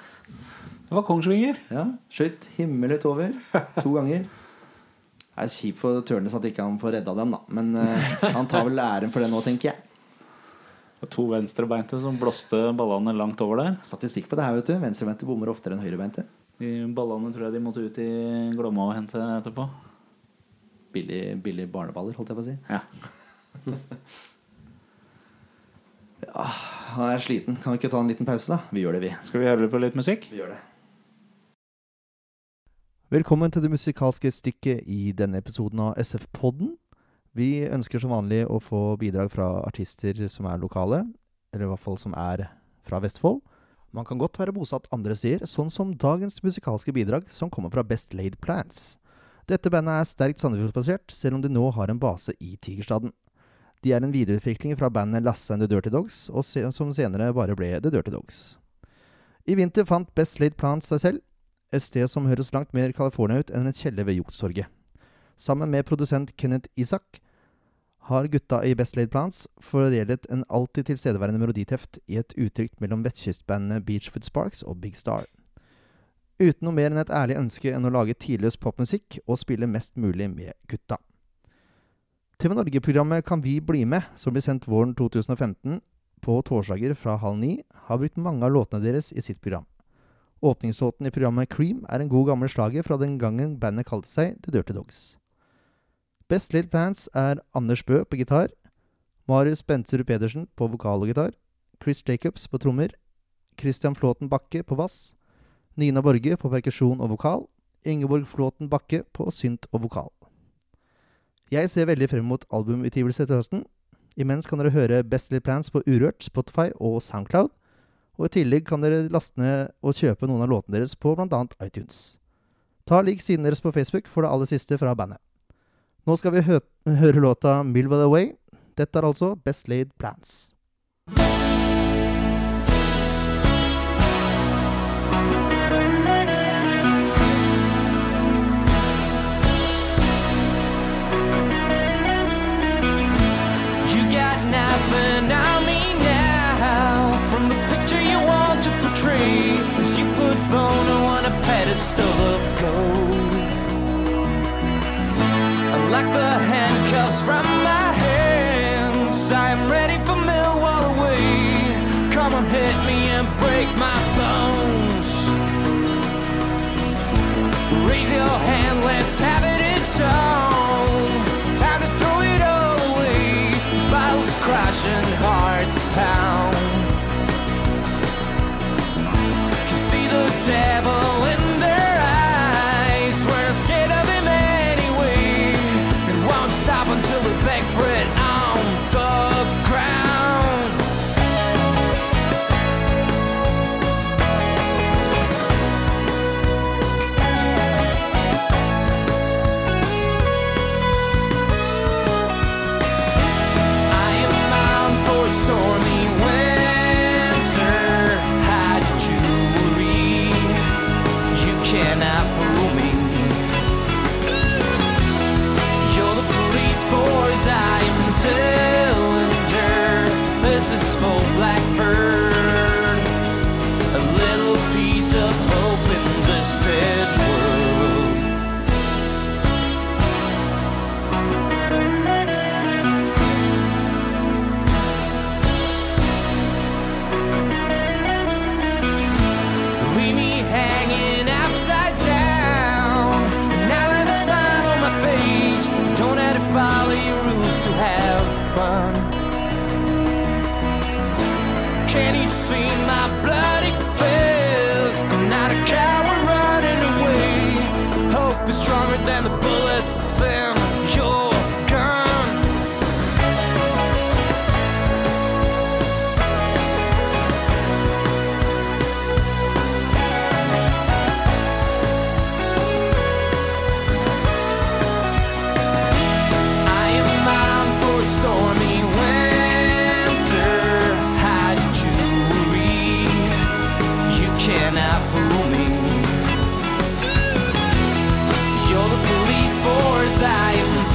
Det var Kongsvinger. Ja, Skøyt himmelhøyt over to ganger. Det er kjipt for Tørnes at ikke han får redda dem, da. Men uh, han tar vel æren for det nå, tenker jeg. Var To venstrebeinte som blåste ballene langt over der. Statistikk på det her, vet du. Venstrebeinte bommer oftere enn høyrebeinte. De ballene tror jeg de måtte ut i Glomma og hente etterpå. Billig, billig barneballer, holdt jeg på å si. Ja. Han er sliten. Kan vi ikke ta en liten pause, da? Vi gjør det, vi. Skal vi høre på litt musikk? Vi gjør det. Velkommen til det musikalske stikket i denne episoden av SF-podden. Vi ønsker som vanlig å få bidrag fra artister som er lokale, eller i hvert fall som er fra Vestfold. Man kan godt være bosatt andre steder, sånn som dagens musikalske bidrag, som kommer fra Best Laid Plans. Dette bandet er sterkt Sandefjordsbasert, selv om de nå har en base i Tigerstaden. De er en videreutvikling fra bandet Lasse and The Dirty Dogs, og som senere bare ble The Dirty Dogs. I vinter fant Best Laid Plans seg selv, et sted som høres langt mer California ut enn en kjeller ved Youngstorget. Sammen med produsent Kenneth Isak har gutta i Best Laid Plans foredlet en alltid tilstedeværende meloditeft i et uttrykk mellom vestkystbandene Beachfoot Sparks og Big Star. Uten noe mer enn et ærlig ønske enn å lage tidløs popmusikk og spille mest mulig med gutta. TV Norge-programmet Kan vi bli med, som blir sendt våren 2015 på torsdager fra halv ni, har brukt mange av låtene deres i sitt program. Åpningslåten i programmet Cream er en god gammel slager fra den gangen bandet kalte seg The Dirty Dogs. Best Little Plans er Anders Bø på gitar, Marius Bentzerud Pedersen på vokal og gitar, Chris Jacobs på trommer, Christian Flåten Bakke på bass, Nina Borge på perkusjon og vokal, Ingeborg Flåten Bakke på synt og vokal. Jeg ser veldig frem mot albumutgivelse til høsten. Imens kan dere høre Best Little Plans på Urørt, Spotify og Soundcloud. Og i tillegg kan dere laste ned og kjøpe noen av låtene deres på bl.a. iTunes. Ta lik siden deres på Facebook for det aller siste fra bandet. Nå skal vi hø høre låta 'Milva the Way'. Dette er altså Best Laid Plans. Pedestal of gold. Like the handcuffs from my hands, I am ready for Millwall away. Come on, hit me and break my bones. Raise your hand, let's have it its own. Time to throw it all away. As bottles crash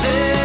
I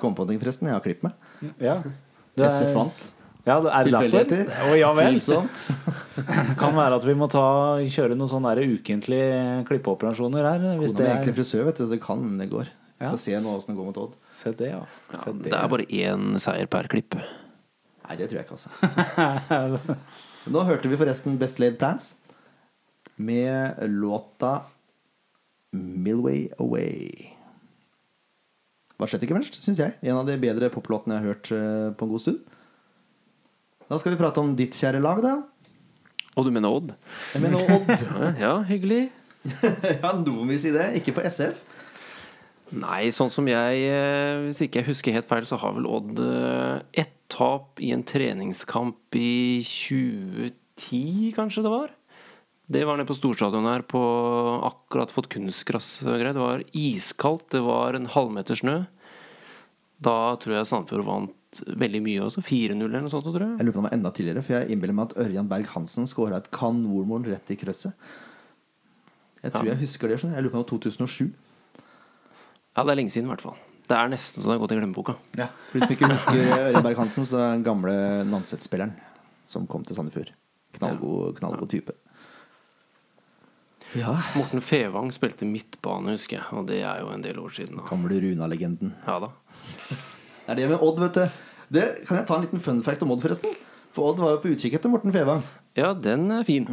Jeg kom på ting, forresten. Jeg har klippet meg. Ja. Du er- SF vant. Ja, det er? Tilfeldigheter. Å, ja vel. Tvilsomt. Kan være at vi må ta, kjøre noen sånne ukentlige klippeoperasjoner her. Hvis Kona det er egentlig frisør, vet du, så det kan det går. Ja. Få se nå åssen det går mot Odd. Se det, ja. Ja, det. det er bare én seier per klipp. Nei, det tror jeg ikke, altså. Nå hørte vi forresten Best Laid Plans med låta Milway Away. Var slett ikke verst, syns jeg. En av de bedre poplåtene jeg har hørt eh, på en god stund. Da skal vi prate om ditt kjære lag, da. Og du mener Odd? Jeg mener Odd. Ja, hyggelig. ja, noen vil si det. Ikke på SF. Nei, sånn som jeg eh, Hvis ikke jeg husker helt feil, så har vel Odd eh, ett tap i en treningskamp i 2010, kanskje det var? Det var nede på storstadion her på akkurat fått kunstgress og greier. Det var iskaldt, det var en halvmeter snø. Da tror jeg Sandefjord vant veldig mye også. 4-0 eller noe sånt, tror jeg. Jeg lurer på om det var enda tidligere, for jeg innbiller meg at Ørjan Berg Hansen skåra et kanonmål rett i krøsset. Jeg tror Ja. jeg husker det. Sånn. Jeg lurer på om det var 2007. Ja, det er lenge siden i hvert fall. Det er nesten så det har gått i glemmeboka. For de som ikke husker Ørjan Berg Hansen, så er den gamle Nanset-spilleren som kom til Sandefjord. Knallgod, knallgod type. Ja. Morten Fevang spilte midtbane, husker jeg. Og det er jo en del år siden. Da. Gamle Runa-legenden. Ja da. Det er det med Odd, vet du. Det, kan jeg ta en liten fun fact om Odd, forresten? For Odd var jo på utkikk etter Morten Fevang. Ja, den er fin.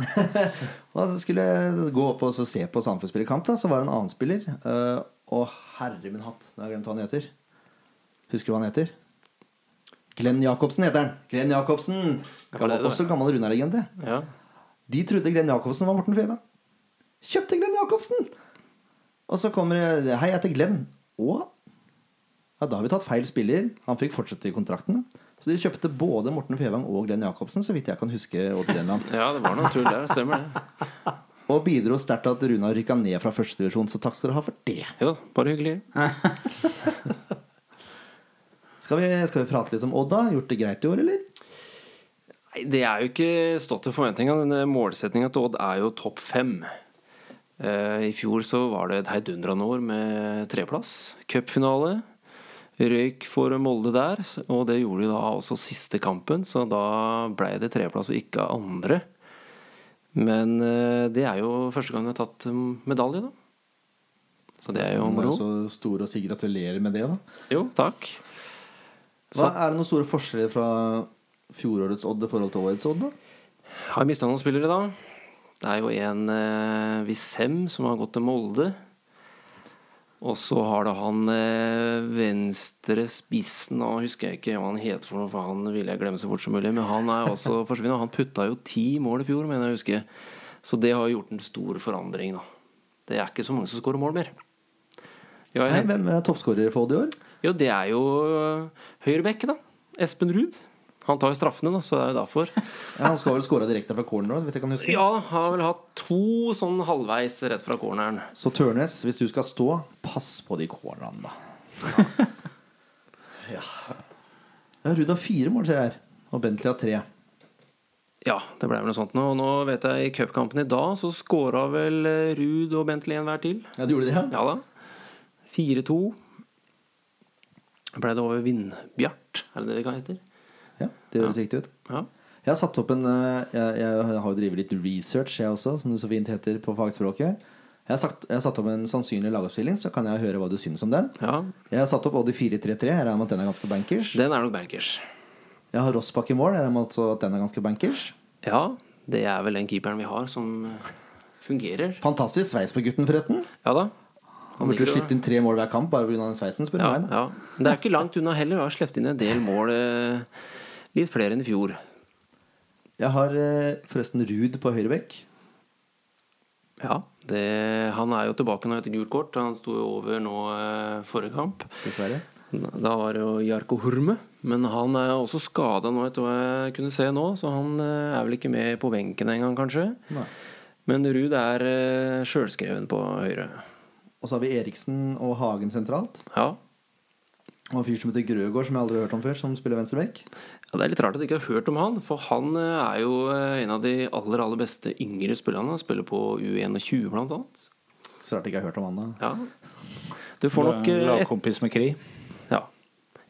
Og så skulle jeg gå opp og se på Sandefjord-spillerkamp, så var det en annen spiller. eh, og herre min hatt, nå har jeg glemt hva han heter. Husker du hva han heter? Glenn Jacobsen heter han. Glenn Jacobsen. Gammel, også gammel Runa-legende. Ja. De trodde Glenn Jacobsen var Morten Fevang. Kjøpte Glenn Jacobsen! Og så kommer det Hei, jeg heter Glenn. Å? Ja, da har vi tatt feil spiller. Han fikk fortsette i kontrakten. Så de kjøpte både Morten Fevang og Glenn Jacobsen, så vidt jeg kan huske. Odd Grenland. ja, det var noe tull der. Stemmer det. Og bidro sterkt til at Runa rykka ned fra førstedivisjon, så takk skal dere ha for det. Jo, bare hyggelig. Skal vi, skal vi prate litt om Odd, da? Gjort det greit i år, eller? Nei, det er jo ikke stått til forventningene. Målsettinga til Odd er jo topp fem. Eh, I fjor så var det et heidundrende år med treplass. Cupfinale. Røyk for Molde der, og det gjorde de da også siste kampen, så da ble det treplass og ikke andre. Men eh, det er jo første gang de har tatt mm, medalje, da. Så det er jo moro. Så store å si gratulerer med det, da. Jo, takk. Hva, er det noen store forskjeller fra fjorårets Odd i forhold til årets Odd, da? Har mista noen spillere, da. Det er jo en eh, Visem som har gått til Molde. Og så har det han eh, venstre spissen Nå husker jeg ikke hva han heter, for noe, for han ville jeg glemme så fort som mulig. Men han er også forsvunnet. Han putta jo ti mål i fjor, mener jeg å huske. Så det har gjort en stor forandring, da. Det er ikke så mange som skårer mål mer. Ja, Nei, hvem er toppskårer for Odd i år? jo, det er jo øh, høyrebekk, da. Espen Ruud. Han tar jo straffene, da, så det er jo derfor. Ja, han skal vel skåra direkte fra corner så vidt jeg kan huske. Ja, han har vel hatt to sånn halvveis rett fra corneren. Så Tørnes, hvis du skal stå, pass på de cornerne, da. ja. ja Ruud har fire mål, ser jeg her. Og Bentley har tre. Ja, det ble vel noe sånt nå. Og nå vet jeg i cupkampen i dag så skåra vel eh, Ruud og Bentley en hver til. Ja, de gjorde det, ja? Ja da. 4-2. Ble det over Vindbjart, er det det det heter? Ja, det høres riktig ut. Ja. Jeg har satt opp en eh, Jeg, jeg har jo drevet litt research, jeg også, som det så fint heter på fagspråket. Jeg har, sagt, jeg har satt opp en sannsynlig lagoppstilling, så kan jeg høre hva du syns om den. ja. Jeg har satt opp Odd i 4-3-3. Jeg regner med at den er ganske bankers. Den er nok bankers. Jeg har Rossbakk i mål. Jeg regner med at den er ganske bankers. Ja, det er vel den keeperen vi har som eh, fungerer. Fantastisk sveis på gutten, forresten. Ja da. Han burde slippe inn tre mål hver kamp bare pga. den sveisen. Spør Ja, meg. ja. Det er ikke langt unna heller. Vi har sluppet inn en del mål. eh, Litt flere enn i fjor. Jeg har eh, forresten Ruud på høyre bekk. Ja, det, Han er jo tilbake nå etter gult kort. Han sto jo over nå eh, forrige kamp. Dessverre. Da var det jo Jarko Hurme. Men han er også skada nå, etter hva jeg kunne se nå. Så han eh, er vel ikke med på benken engang, kanskje. Nei. Men Ruud er sjølskreven på høyre. Og så har vi Eriksen og Hagen sentralt. Ja. Og en fyr som heter Grøgaard, som jeg aldri har hørt om før, som spiller venstreback. Ja, Det er litt rart at jeg ikke har hørt om han, for han eh, er jo eh, en av de aller aller beste yngre spillerne. Han spiller på U21 blant annet. Så rart jeg ikke har hørt om han da. Ja. Du får nok eh, et, Lagkompis med Kri. ja.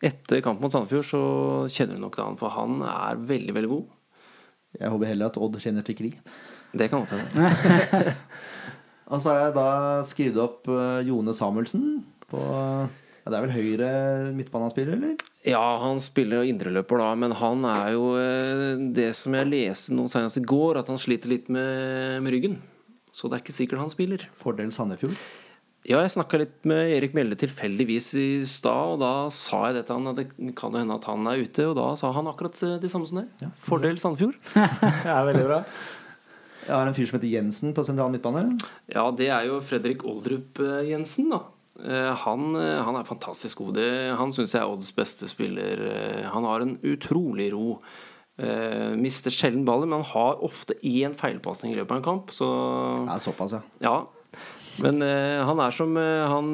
Etter kamp mot Sandefjord så kjenner du nok til han, for han er veldig, veldig god. Jeg håper heller at Odd kjenner til Kri. Det kan godt hende. Og så har jeg da skrevet opp Jone Samuelsen på ja, Det er vel høyre midtbanespiller, eller? Ja, han spiller jo indreløper da, men han er jo eh, det som jeg leste nå senest i går, at han sliter litt med, med ryggen. Så det er ikke sikkert han spiller. Fordel Sandefjord. Ja, jeg snakka litt med Erik Mjelde tilfeldigvis i stad, og da sa jeg det til han at det kan jo hende at han er ute, og da sa han akkurat eh, det samme som det. Fordel Sandefjord. Det er veldig bra. Jeg har en fyr som heter Jensen på sentral midtbane. Ja, det er jo Fredrik Oldrup eh, Jensen, da. Eh, Han, eh, han er fantastisk god. Det, han syns jeg er Odds beste spiller. Eh, Han har en utrolig ro. Mister sjelden ballen, men han har ofte én feilpasning i løpet av en kamp. Så Ja, såpass, ja. ja. Men han er som han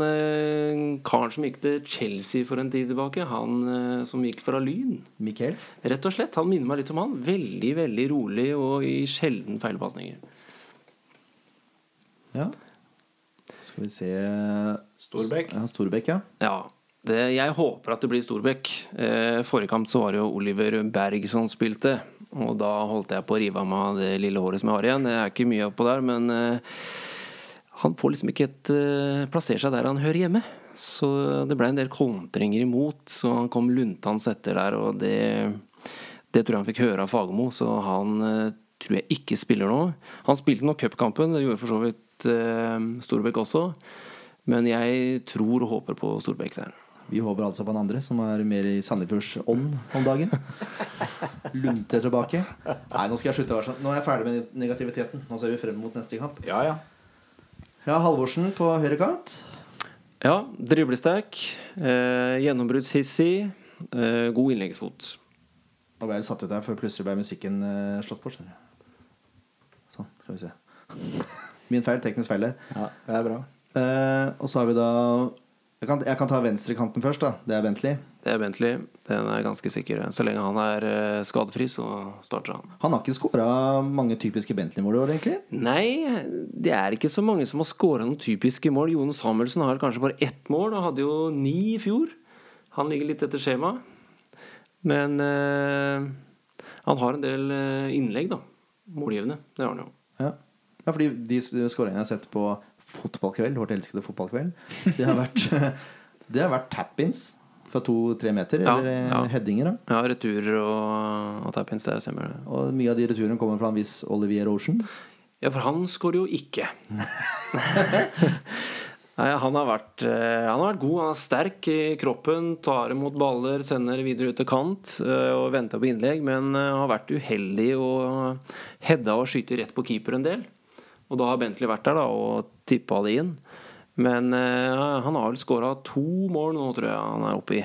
karen som gikk til Chelsea for en tid tilbake. Han som gikk fra Lyn. Mikael. Rett og slett. Han minner meg litt om han. Veldig, veldig rolig og i sjelden feilpasninger. Ja. Skal vi se Storbekk. Ja, Storbekk, ja. Ja. Det, jeg håper at det blir Storbekk. Eh, forrige kamp så var det jo Oliver Berg som spilte. Og da holdt jeg på å rive av meg det lille håret som jeg har igjen. Det er ikke mye oppå der, men eh, han får liksom ikke et eh, plassere seg der han hører hjemme. Så det ble en del kontringer imot, så han kom luntende etter der, og det, det tror jeg han fikk høre av Fagermo, så han eh, tror jeg ikke spiller nå. Han spilte nå cupkampen, det gjorde for så vidt eh, Storbekk også. Men jeg tror og håper på Storbekk der. Vi håper altså på han andre, som er mer i Sandefjords ånd om dagen. Lunte tilbake. Nei, nå skal jeg slutte å være sånn. Nå er jeg ferdig med negativiteten. Nå ser vi frem mot neste kamp. Ja, ja. Ja, Halvorsen på høyre kant. Ja, driblesterk, eh, gjennombruddshissig, eh, god innleggsfot. Nå ble jeg satt ut der, for plutselig ble musikken eh, slått på. Sånn, skal vi se. Min feil. Teknisk feil der. ja det er bra. Eh, og så har vi da jeg kan, jeg kan ta venstrekanten først. da Det er Bentley. Det er Bentley. Den er ganske sikker. Så lenge han er eh, skadefri, så starter han. Han har ikke skåra mange typiske Bentley-mål i år, egentlig. Nei, det er ikke så mange som har skåra noen typiske mål. Jon Samuelsen har kanskje bare ett mål, og hadde jo ni i fjor. Han ligger litt etter skjema. Men eh, han har en del innlegg, da. Målgivende. Det har han jo. Ja, ja fordi de skåringene jeg har sett på Fotballkveld, vårt elskede fotballkveld, det har vært, det har vært tap-ins fra to-tre meter. Ja, eller eh, ja. headinger. da Ja, returer og, og tap-ins, det stemmer det. Og mye av de returene kommer fra en viss Olivier Ocean. Ja, for han skårer jo ikke. Nei, han har, vært, eh, han har vært god. Han er sterk i kroppen, tar imot baller, sender videre ut til kant eh, og venter på innlegg, men har vært uheldig og hedda og skyter rett på keeper en del. Og da har Bentley vært der da og tippa det inn. Men uh, han har vel skåra to mål nå, tror jeg han er oppe i.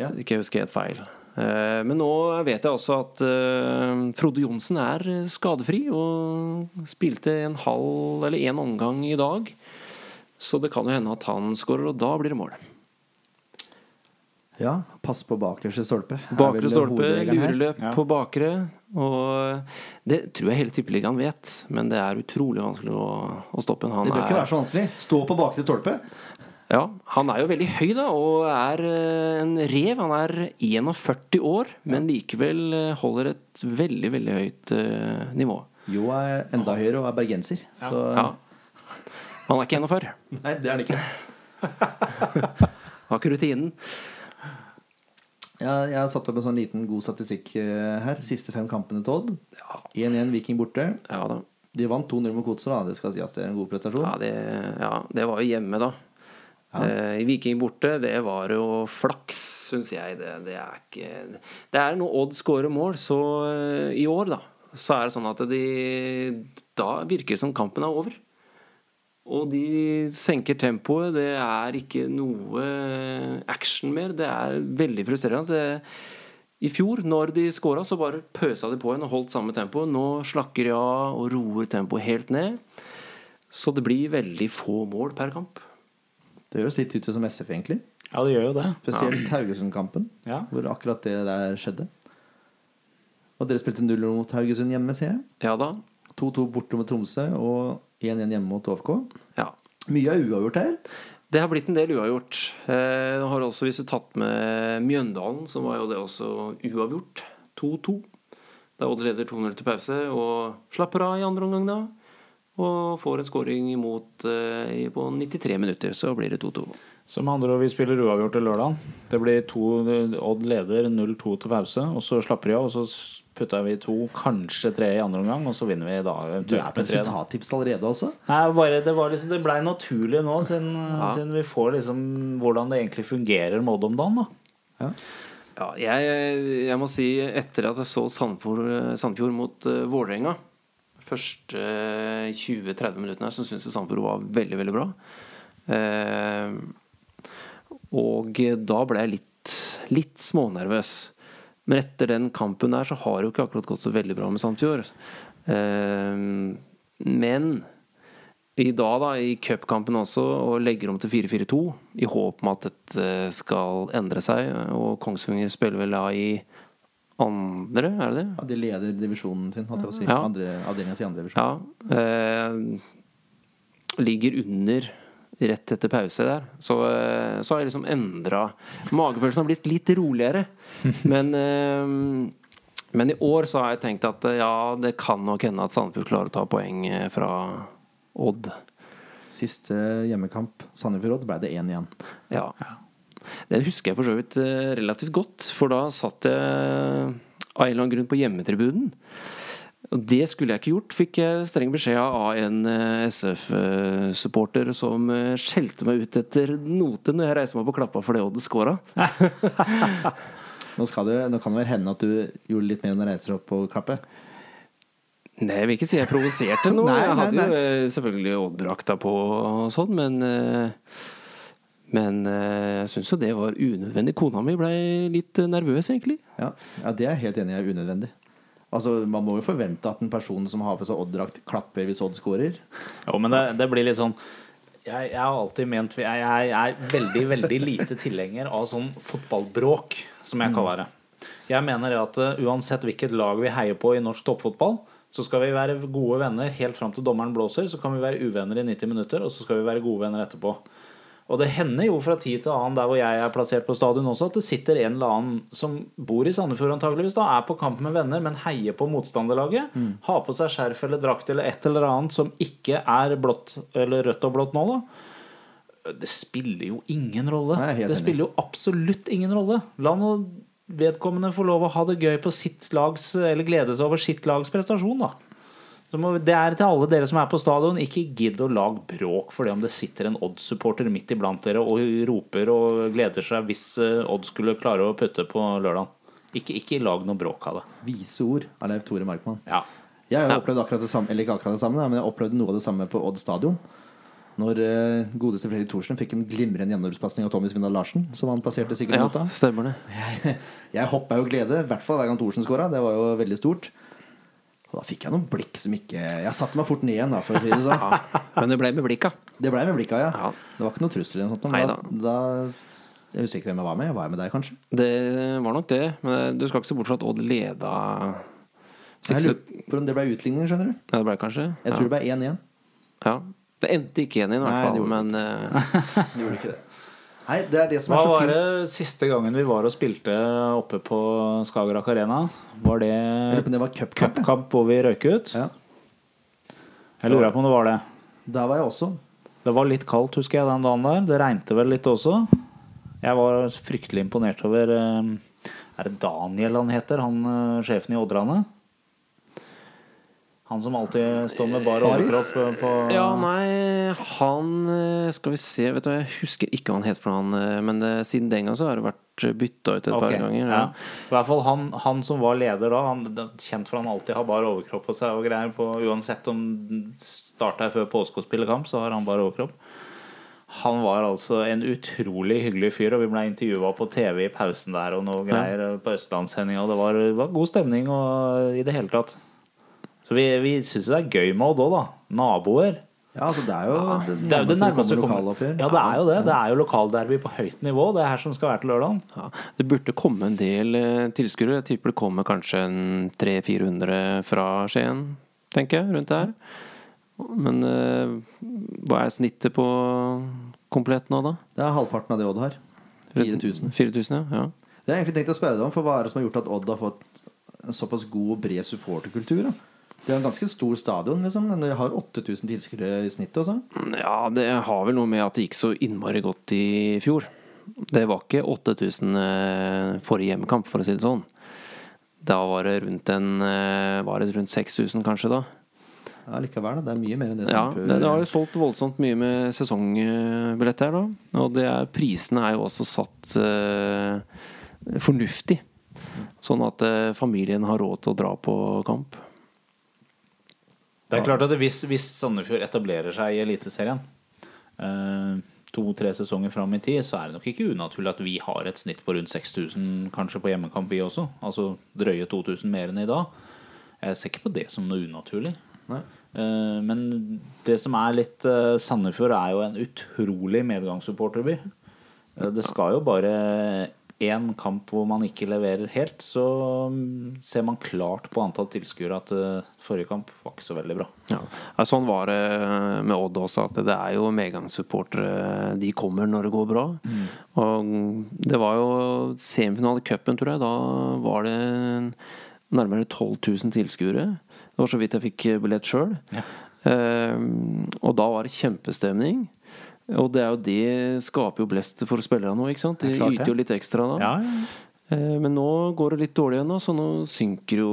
Ja. Så ikke husker helt feil. Uh, Men nå vet jeg også at uh, Frode Johnsen er skadefri og spilte en halv eller en omgang i dag. Så det kan jo hende at han skårer, og da blir det mål. Ja, pass på bakerste stolpe. Bakre stolpe, lureløp Ja. på bakre. Og det tror jeg hele tippeligaen vet, men det er utrolig vanskelig å, å stoppe en. Han Det bør ikke være så vanskelig. Stå på bakre stolpe. Ja, han er jo veldig høy da, og er eh, en rev. Han er 41 år, men likevel eh, holder et veldig, veldig høyt uh, nivå. Jo er enda høyere og er bergenser. Så Ja. Han er ikke 41. Nei, det er han ikke. Har ikke rutinen. Ja, jeg har satt opp en sånn liten god statistikk eh, her. Siste fem kampene til Odd. 1-1 Viking borte. Ja da. De vant 2-0 mot Godset, da. Det skal sies det er en god prestasjon. Ja, det, ja, det var jo hjemme, da. Eh, Viking borte, det var jo flaks, syns jeg. Det, det er ikke Det er når Odd scorer mål, så eh, i år, da, så er det sånn at de Da virker det som kampen er over. Og de senker tempoet. Det er ikke noe action mer. Det er veldig frustrerende. Det, I fjor, når de skåra, så bare pøsa de på igjen og holdt samme tempo. Nå slakker de av og roer tempoet helt ned. Så det blir veldig få mål per kamp. Det høres litt ut som SF, egentlig. Ja, det gjør jo det. Spesielt Haugesund-kampen, Ja. hvor akkurat det der skjedde. Og dere spilte 0 mot Haugesund hjemme, ser jeg. Ja da. 2-2 borte mot Tromsø og 1-1 hjemme mot OFK. Ja. Mye er uavgjort her. Det har blitt en del uavgjort. Eh, har også, Hvis du tatt med Mjøndalen, så var jo det også uavgjort. 2-2. Da Odd leder 2-0 til pause og slapper av i andre omgang da. Og får en scoring imot eh, på 93 minutter, så blir det 2-2. Som andre om vi spiller uavgjort til lørdag. Det blir to Odd leder 0-2 til pause, og så slapper de av. Og så putter vi to, kanskje tre i andre omgang, og så vinner vi da Du er på resultattips allerede, altså? Nei, bare, det, var liksom, det blei naturlig nå, siden, siden vi får liksom hvordan det egentlig fungerer med Odd om dagen. da Ja, jeg, jeg må si etter at jeg så Sandfjord, Sandfjord mot uh, Vålerenga første uh, 20-30 minuttene så syns jeg Sandfjord var veldig, veldig bra. Eh, og da ble jeg litt, litt smånervøs. Men etter den kampen der så har det jo ikke akkurat gått så veldig bra med Sandfjord. Eh, men i dag, da, i cupkampen også, og legger om til 4-4-2 i håp om at dette skal endre seg. Og Kongsvinger spiller vel da i andre, er det det? Ja, de leder divisjonen sin, holdt jeg på å si. Ja. Andre, avdelinga si andre divisjon. Ja. Eh, ligger under rett etter pause der. Så, eh, så har jeg liksom endra Magefølelsen har blitt litt roligere. Men, eh, men i år så har jeg tenkt at eh, ja, det kan nok hende at Sandefjord klarer å ta poeng fra Odd. Siste hjemmekamp, Sandefjord-Odd, ble det 1 igjen. Ja. Den husker jeg for så vidt relativt godt, for da satt jeg av en eller annen grunn på hjemmetribunen. Og det skulle jeg ikke gjort, fikk jeg streng beskjed av en eh, SF-supporter som eh, skjelte meg ut etter note når jeg reiste meg opp og klappa for det Odd scora. Nå, skal det, nå kan det vel hende at du gjorde litt mer enn å reise deg opp og klappe. Nei, jeg vil ikke si jeg provoserte noe. Nei, jeg nei, hadde jo eh, selvfølgelig Odd-drakta på og sånn, men eh, men eh, jeg syns jo det var unødvendig. Kona mi blei litt eh, nervøs, egentlig. Ja, ja det er jeg helt enig i er unødvendig. Altså, Man må jo forvente at en person som har på seg Odd-drakt, klapper hvis Odd skårer. Jo, men det, det blir litt sånn jeg, jeg har alltid ment jeg, jeg er veldig veldig lite tilhenger av sånn fotballbråk, som jeg kaller det. Jeg mener at uh, uansett hvilket lag vi heier på i norsk toppfotball, så skal vi være gode venner helt fram til dommeren blåser. Så kan vi være uvenner i 90 minutter, og så skal vi være gode venner etterpå. Og det hender jo fra tid til annen der hvor jeg er plassert på stadion også, at det sitter en eller annen som bor i Sandefjord antageligvis da, er på kamp med venner, men heier på motstanderlaget. Har på seg skjerf eller drakt eller et eller annet som ikke er blått eller rødt og blått nå, da. Det spiller jo ingen rolle. Nei, det spiller jo absolutt ingen rolle. La nå vedkommende få lov å ha det gøy på sitt lags Eller glede seg over sitt lags prestasjon, da. Må, det er til alle dere som er på stadion. Ikke gidd å lage bråk for det om det sitter en Odd-supporter midt iblant dere og roper og gleder seg hvis eh, Odd skulle klare å putte på lørdag. Ikke, ikke lag noe bråk av det. Vise ord av Leif Tore Markmann. Ja. Jeg har jo opplevd akkurat det samme, eller ikke akkurat det samme, men jeg opplevde noe av det samme på Odd stadion. Når uh, godeste Fredrik Thorsen fikk en glimrende gjennombrudspasning av Tommy Svindal Larsen, som han plasserte sikkert Ja, mot da. stemmer. Jeg hoppa jo glede, i hvert fall hver gang Thorsen skåra. Det var jo veldig stort. Og da fikk jeg noen blikk som ikke Jeg satte meg fort ned igjen, da, for å si det sånn. Men det ble med blikka. Det ble med blikka, ja. Ja. Det var ikke noe trussel eller noe sånt. Men da. da, Jeg husker ikke hvem jeg var med. Var jeg med deg, kanskje? Det var nok det. Men du skal ikke se bort fra at Odd leda Jeg lurer på om det ble utligning, skjønner du. Ja, det ble kanskje? Jeg tror det ble 1-1. Ja. Det endte ikke igjen i hvert fall, men uh... Det gjorde ikke det. Nei, det er det som Hva er så fint. Hva var det siste gangen vi var og spilte oppe på Skagerrak Arena? Var det det var cupkamp. jeg. hvor vi røyk ut? Ja. Jeg lurer på om det var det. Der var jeg også. Det var litt kaldt, husker jeg, den dagen der. Det regnet vel litt også. Jeg var fryktelig imponert over eh, Er det Daniel han heter, han eh, sjefen i Oddrane? Han som alltid står med bar overkropp eh, på Ja, nei, han eh, Skal vi se, vet du, jeg husker ikke hva han het for han, eh, men det, siden den gang så har det vært bytta ut et par ganger. Ja. Ja. I hvert fall han, han som var leder da, han, kjent for han alltid har bar overkropp på seg og greier. På, uansett om starta før påske og spiller kamp, så har han bar overkropp. Han var altså en utrolig hyggelig fyr, og vi ble intervjua på TV i pausen der og noe greier ja. på Østlandssendinga, og det var, var god stemning og i det hele tatt. Så vi, vi syns det er gøy med Odd òg, da. Naboer. Ja, altså det er jo det Det er jo det nærmeste lokaloppgjør. Ja, det er jo det. Det er jo lokalderby på høyt nivå. Det er her som skal være til lørdag. Ja. Det burde komme en del eh, tilskuere. Jeg tipper det kommer kanskje 300-400 fra Skien, tenker jeg, rundt der. Men eh, hva er snittet på komplett nå, da? Det er halvparten av det Odd har. 4000. 4000, ja. ja. Det har jeg egentlig tenkt å spørre deg om, for hva er det som har gjort at Odd har fått en såpass god og bred supporterkultur? da? Det er en ganske stor stadion, liksom, men det har 8000 tilskuere i snitt også. Ja, det har vel noe med at det gikk så innmari godt i fjor. Det var ikke 8000 eh, forrige hjemmekamp, for å si det sånn. Da var det rundt en eh, Var det rundt 6000 kanskje, da? Ja, likevel, da. Det er mye mer enn det som Ja, før. det, det har jo solgt voldsomt mye med sesongbilletter, da. Og det er, prisene er jo også satt uh, fornuftig. Sånn at uh, familien har råd til å dra på kamp. Det er klart at hvis, hvis Sandefjord etablerer seg i Eliteserien eh, to-tre sesonger fram i tid, så er det nok ikke unaturlig at vi har et snitt på rundt 6000 kanskje på hjemmekamp, vi også. Altså drøye 2000 mer enn i dag. Jeg ser ikke på det som noe unaturlig. Nei. Eh, men det som er litt eh, Sandefjord er jo en utrolig medgangssupporterby. Eh, det skal jo bare én kamp hvor man ikke leverer helt, så mm, ser man klart på antall tilskuere at eh, forrige kamp var ikke så veldig bra. Ja. Sånn var det med Odd også, at det er jo medgangssupportere. De kommer når det går bra. Og det var jo semifinale i cupen, tror jeg. Da var det nærmere 12 000 tilskuere. Det var så vidt jeg fikk billett sjøl. Ja. og da var det kjempestemning. Og det er jo det skaper jo blest for spillerne nå, ikke sant? De Det er klart yter jo litt ekstra da. Ja, ja. Eh, Men nå går det litt dårlig igjen, så nå synker jo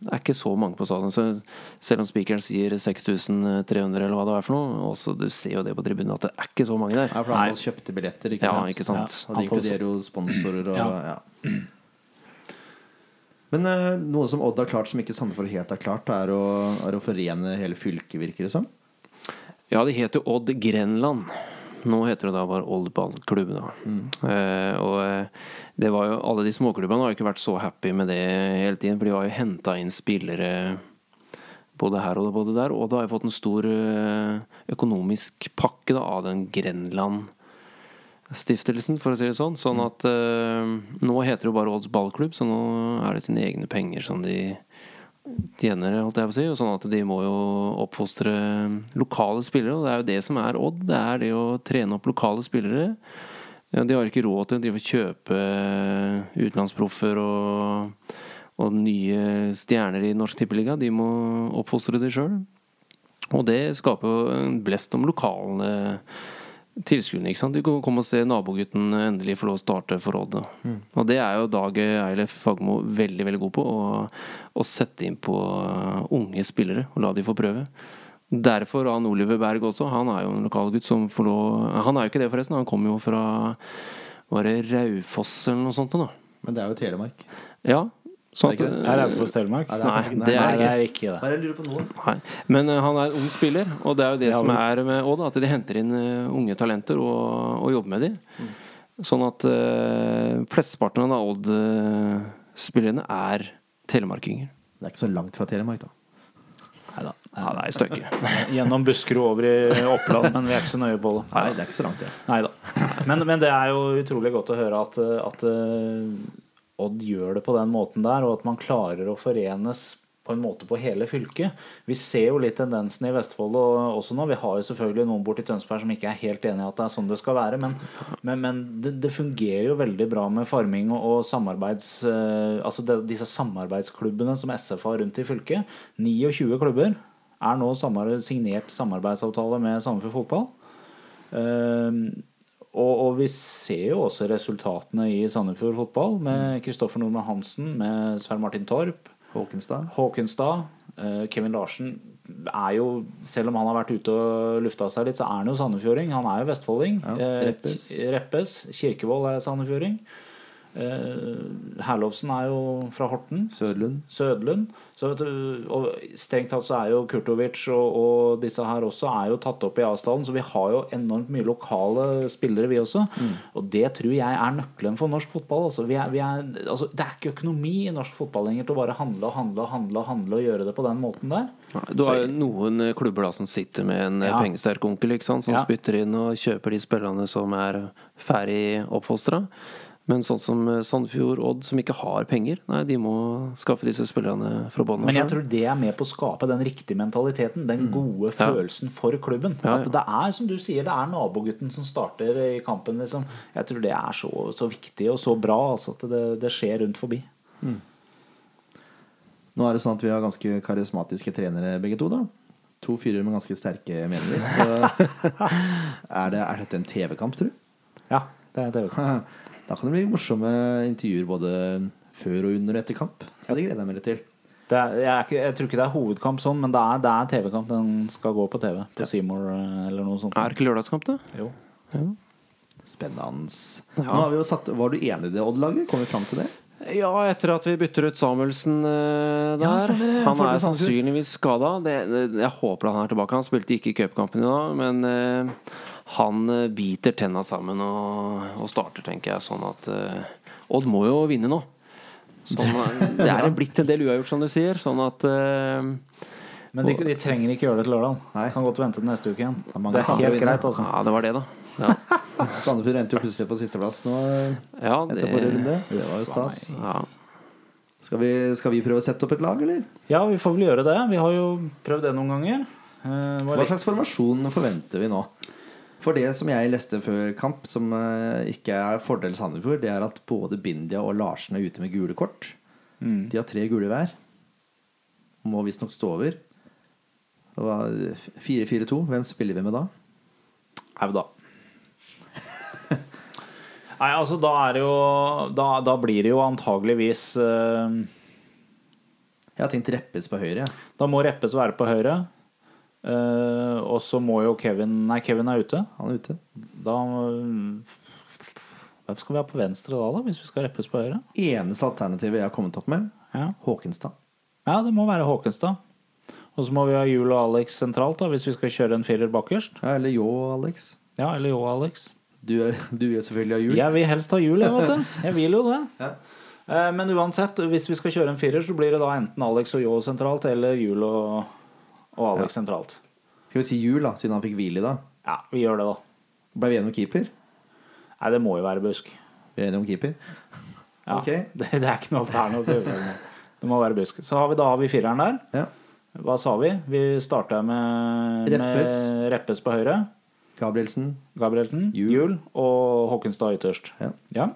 Det er ikke så mange på stadion. Så selv om spikeren sier 6300, eller hva det er for noe, også, du ser jo det på tribunen at det er ikke så mange der. Ja, for antall kjøpte billetter, ikke Ja, sant? ikke sant. Og det inkluderer jo sponsorer og Ja. ja. Men eh, noe som Odd har klart som ikke Sandefjord helt har klart, er å, er å forene hele fylket, virker det som. Ja, det het jo Odd Grenland. Nå heter det da bare Old Ballklubb, da. Eh, og eh, det var jo Alle de småklubbene har jo ikke vært så happy med det hele tiden, for de har jo henta inn spillere både her og både der. Og da har jeg fått en stor eh, økonomisk pakke da, av den Grenland stiftelsen, for å si det sånn. Sånn at eh, nå heter det jo bare Odds ballklubb, så nå er det sine egne penger som de tjener, holdt jeg på å si. Og sånn at de må jo oppfostre lokale spillere, og det er jo det som er Odd. Det er det å trene opp lokale spillere. De har ikke råd til å drive og kjøpe utenlandsproffer og, og nye stjerner i Norsk Tippeliga. De må oppfostre de sjøl. Og det skaper jo en blest om lokale tilskuerne. ikke sant? De kan komme og se nabogutten endelig få lov å starte forrådet. Mm. Og det er jo Dag Eilef Fagmo veldig veldig god på. Å, å sette inn på uh, unge spillere og la de få prøve. Derfor han Oliver Berg også. Han er jo en lokalgutt som får lov Han er jo ikke det, forresten. Han kommer jo fra Var det Raufoss eller noe sånt? da Men det er jo Telemark. Ja. Sånn at, Er Raufoss Telemark? Nei, Nei, det er det er ikke det. Men eh, han er ung spiller, og det er jo det Ja, som er med Odd. At de henter inn eh, unge talenter og, og jobber med dem. Sånn at uh, flesteparten av Odd-spillerne er telemarkinger. Det er ikke så langt fra Telemark, da. Neida. Ja, det er stykke. Gjennom Buskerud over i Oppland, men vi er ikke så nøye på det. Nei, det er ikke så langt, ja. Neida. Men, men det er jo utrolig godt å høre at, at Odd gjør det på den måten der, og at man klarer å forenes på en måte på hele fylket. Vi ser jo litt tendensen i Vestfold og også nå. Vi har jo selvfølgelig noen borti Tønsberg som ikke er helt enig i at det er sånn det skal være, men, men, men det, det fungerer jo veldig bra med farming og, og samarbeids... eh, altså det, disse samarbeidsklubbene som SF har rundt i fylket. 29 klubber er nå samar signert samarbeidsavtale med Sandefjord Fotball. Ehm, og, og vi ser jo også resultatene i Sandefjord fotball med Kristoffer Nordmann Hansen, med Svein Martin Torp, Håkenstad. Håkenstad. eh, Kevin Larsen er jo, selv om han har vært ute og lufta seg litt, så er han jo sandefjording. Han er jo vestfolding. Ja, Eh, Reppes. Reppes. Kirkevold er sandefjording. Eh, Herlovsen er jo fra Horten. Sødlund. Sødlund. Så og strengt tatt så er jo Kurtovic og, og disse her også er jo tatt opp i avstanden, så vi har jo enormt mye lokale spillere, vi også. Og det tror jeg er nøkkelen for norsk fotball. Altså, vi er, vi er, altså, det er ikke økonomi i norsk fotball lenger til å bare handle og handle og handle og handle og gjøre det på den måten der. Du har jo noen klubber da som sitter med en eh, Ja. pengesterk onkel ikke sant? som Ja. spytter inn og kjøper de spillerne som er ferdig oppfostra. Men sånn som eh, Sandefjord Odd, som ikke har penger, nei, de må skaffe disse spillerne fra bånn Men jeg tror det er med på å skape den riktige mentaliteten. Den gode mm. følelsen for klubben. Ja, ja. At det er som du sier, det er nabogutten som starter i kampen. Liksom. Jeg tror det er så, så viktig og så bra altså, at det, det skjer rundt forbi. Nå er det sånn at vi har ganske karismatiske trenere begge to, da. To fyrer med ganske sterke meninger. Så er, det, er dette en TV-kamp, tror du? Ja, det er en TV. Da kan det bli morsomme intervjuer både før og under og etter kamp. Så det gleder jeg meg litt til. Det er, jeg, er ikke, jeg tror ikke det er hovedkamp sånn, men det er, er TV-kamp. Den skal gå på TV. På Seymour ja. eller noe sånt. Er det ikke lørdagskamp, det? Jo. Spennende. Ja. Nå har vi jo satt, var du enig i det, Odd-laget? Kom vi fram til det? Ja, etter at vi bytter ut Samuelsen uh, der. Ja. Han er sannsynligvis skada. Jeg håper han er tilbake. Han spilte ikke i cupkampen i dag, men eh, han eh, biter tenna sammen og, og starter, tenker jeg. Sånn at uh, Odd må jo vinne nå. Sånn, eh, det er blitt en del uavgjort, som du sier. Sånn at uh, Men de, de trenger ikke gjøre det til lørdag. Kan godt vente til neste uke igjen. Det er, det er helt greit, altså. Ja, det var det, da. Ja, Sandefjord endte jo plutselig på sisteplass nå ja etter forrige det, runde. Det var jo stas. ja. Skal vi, skal vi prøve å sette opp et lag, eller? Ja, vi får vel gjøre det. Vi har jo prøvd det noen ganger. Eh, Hva slags formasjon forventer vi nå? For det som jeg leste før kamp, som eh, ikke er fordel Sandefjord, det er at både Bindia og Larsen er ute med gule kort. Mm. De har tre gule hver. Må visstnok stå over. 4-4-2. Hvem spiller vi med da? Auda. Nei, altså da er det jo Da, da blir det jo antageligvis uh, Jeg har tenkt Reppes på høyre. Da må Reppes være på høyre. Eh, og så må jo Kevin Nei, Kevin er ute. Han er ute. Da Hvem skal vi ha på venstre da, da hvis vi skal Reppes på høyre? Eneste alternativet jeg har kommet opp med, Ja, Håkenstad. ja det må være Håkenstad. Og så må vi ha Jul og Alex sentralt da hvis vi skal kjøre en firer bakerst. Ja, eller Yo, Alex. Ja, eller Jo og Alex. Du du er selvfølgelig ha jul. Jeg vil helst ha jul, jeg, vet du. Jeg vil jo det. Ja. Uh, Men uansett, hvis vi skal kjøre en firer, så blir det da enten Alex og Jo sentralt eller Jul og, og Alex sentralt. Skal vi si jul, da, siden han fikk hvile i dag? Ja, vi gjør det, da. Ble vi enige om keeper? Nei, det må jo være Busk. Vi er enige om keeper. Ja, okay. det, det er ikke noe alternativ. Det må være Busk. Så har vi da har vi fireren der. Ja. Hva sa vi? Vi starta med Reppes. med Reppes på høyre. Gabrielsen. Gabrielsen. Jul. Jul. og Håkenstad ytterst. Ja. Ja.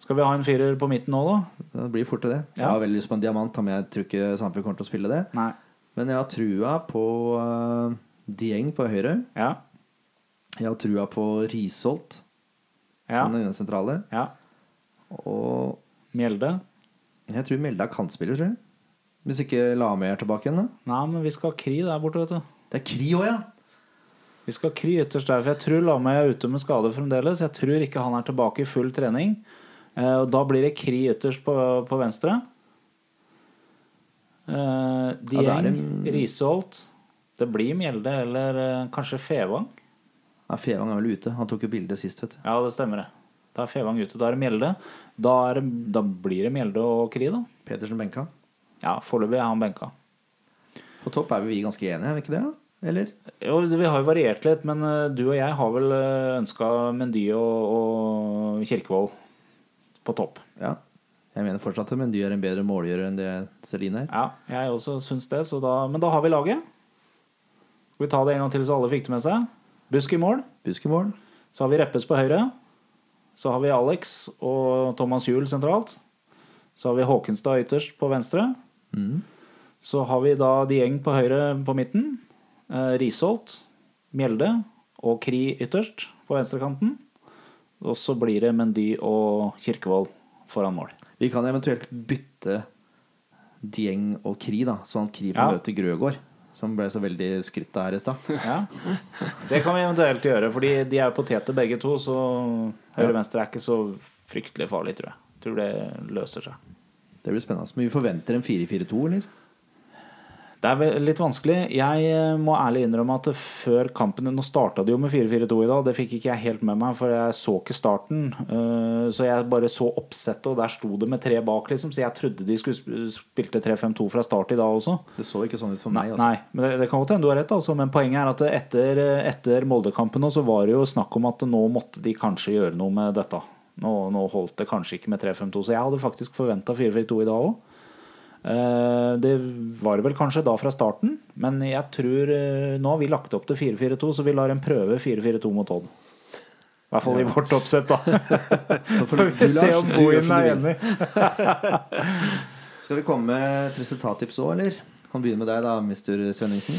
Skal vi ha en firer på midten nå, da? Det blir fort til det. Jeg har veldig lyst på en diamant, men jeg tror ikke Sandefjord kommer til å spille det. Nei. Men jeg har trua på uh, Dieng på høyre. Ja. Jeg har trua på Risholt Ja. som den sentrale. ja. Og Mjelde. jeg tror Mjelde er kantspiller, tror jeg. Hvis ikke Lame er tilbake igjen, da. Nei, men vi skal ha Kri der borte, vet du. Det er Kri òg, ja. Vi skal ha Kry ytterst der, for jeg tror Lame er ute med skade fremdeles. Jeg tror ikke han er tilbake i full trening. Eh, og da blir det Kri ytterst på, på venstre. Eh, Dieng, Ja, det en- Risholt. Det blir Mjelde eller uh, kanskje Fevang. ja Fevang er vel ute. Han tok jo bilde sist, vet du. Ja, det stemmer det. Da er Fevang ute. Da er det Mjelde. Da, er det, da blir det Mjelde og Kri, da. Petersen benka. Ja, foreløpig er han benka. På topp er vi ganske enige, er vi ikke det? Eller? Jo, vi har jo variert litt, men eh, du og jeg har vel ønska Mendy og, og Kirkevold på topp. Ja. Jeg mener fortsatt at Mendy er en bedre målgjører enn det Celine er. Ja, jeg også syns det. Så da, men da har vi laget. Skal vi ta det en gang til så alle fikk det med seg? Busk i mål. Busk i mål. Så har vi Reppes på høyre. Så har vi Alex og Thomas Juel sentralt. Så har vi Håkenstad ytterst på venstre. Mm. Så har vi da Dieng på høyre på midten. Eh, Risholt, Mjelde og Kri ytterst på venstrekanten. Og så blir det Mendy og Kirkevold foran mål. Vi kan eventuelt bytte Dieng og Kri, da, sånn at Kri får Ja. møte Grøgaard. Som ble så veldig skrytt av her i stad. Ja. Det kan vi eventuelt gjøre, fordi de er poteter begge to. Så høyre-venstre er ikke så fryktelig farlig, tror jeg. Tror det løser seg. Det blir spennende. Men vi forventer en 4-4-2, eller? Det er litt vanskelig. Jeg eh, må ærlig innrømme at før kampen Nå starta de jo med 4-4-2 i dag. Det fikk ikke jeg helt med meg, for jeg så ikke starten. Eh, Så jeg bare så oppsettet, og der sto det med tre bak, liksom. Så jeg trodde de skulle spilte 3-5-2 fra start i dag også. Det så ikke sånn ut for meg. Altså. Nei, men det, det kan godt hende du har rett, altså. Men poenget er at etter, etter Molde-kampen nå, så var det jo snakk om at nå måtte de kanskje gjøre noe med dette. Nå, nå holdt det kanskje ikke med 3-5-2, så jeg hadde faktisk forventa 4-4-2 i dag òg. Det var det vel kanskje da fra starten, men jeg tror eh, nå har vi lagt opp til 4-4-2, så vi lar en prøve 4-4-2 mot Odd. I hvert fall i vårt oppsett, da. Så Får vi se om Bohin er enig. Skal vi komme med et resultattips òg, eller? Kan begynne med deg, da, mister Svenningsen.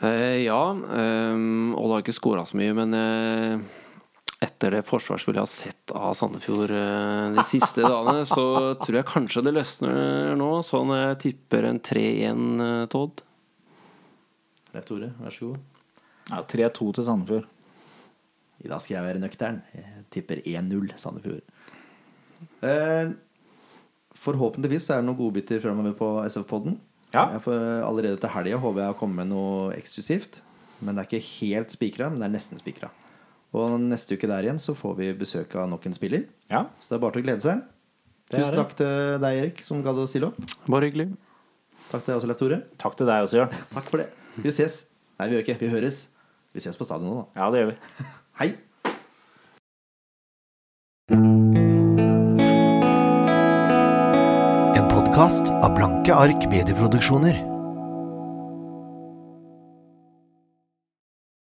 Eh, ja. Um, Odd har ikke skåra så mye, men eh, etter det forsvarsspillet jeg har sett av Sandefjord eh, de siste dagene, så tror jeg kanskje det løsner nå. Sånn jeg tipper en 3-1 Todd. til Odd. Leif Tore, vær så god. Ja, 3-2 til Sandefjord. I dag skal jeg være nøktern. Jeg tipper 1-0 Sandefjord. Eh, forhåpentligvis er det noen godbiter fremover på SF-podden. Ja. Jeg får, allerede til helga håper jeg å komme med noe eksklusivt. Men det er ikke helt spikra, men det er nesten spikra. Og neste uke der igjen så får vi besøk av nok en spiller. Ja. Så det er bare til å glede seg. Tusen takk til deg, Erik, som gadd å stille opp. Bare hyggelig. Takk til deg også, Leif Tore. Takk til deg også, Jørn. Takk for det. Vi ses. Nei, vi gjør ikke. Vi høres. Vi ses på stadion nå, da. Ja, det gjør vi. Hei! En podkast av Blanke ark medieproduksjoner.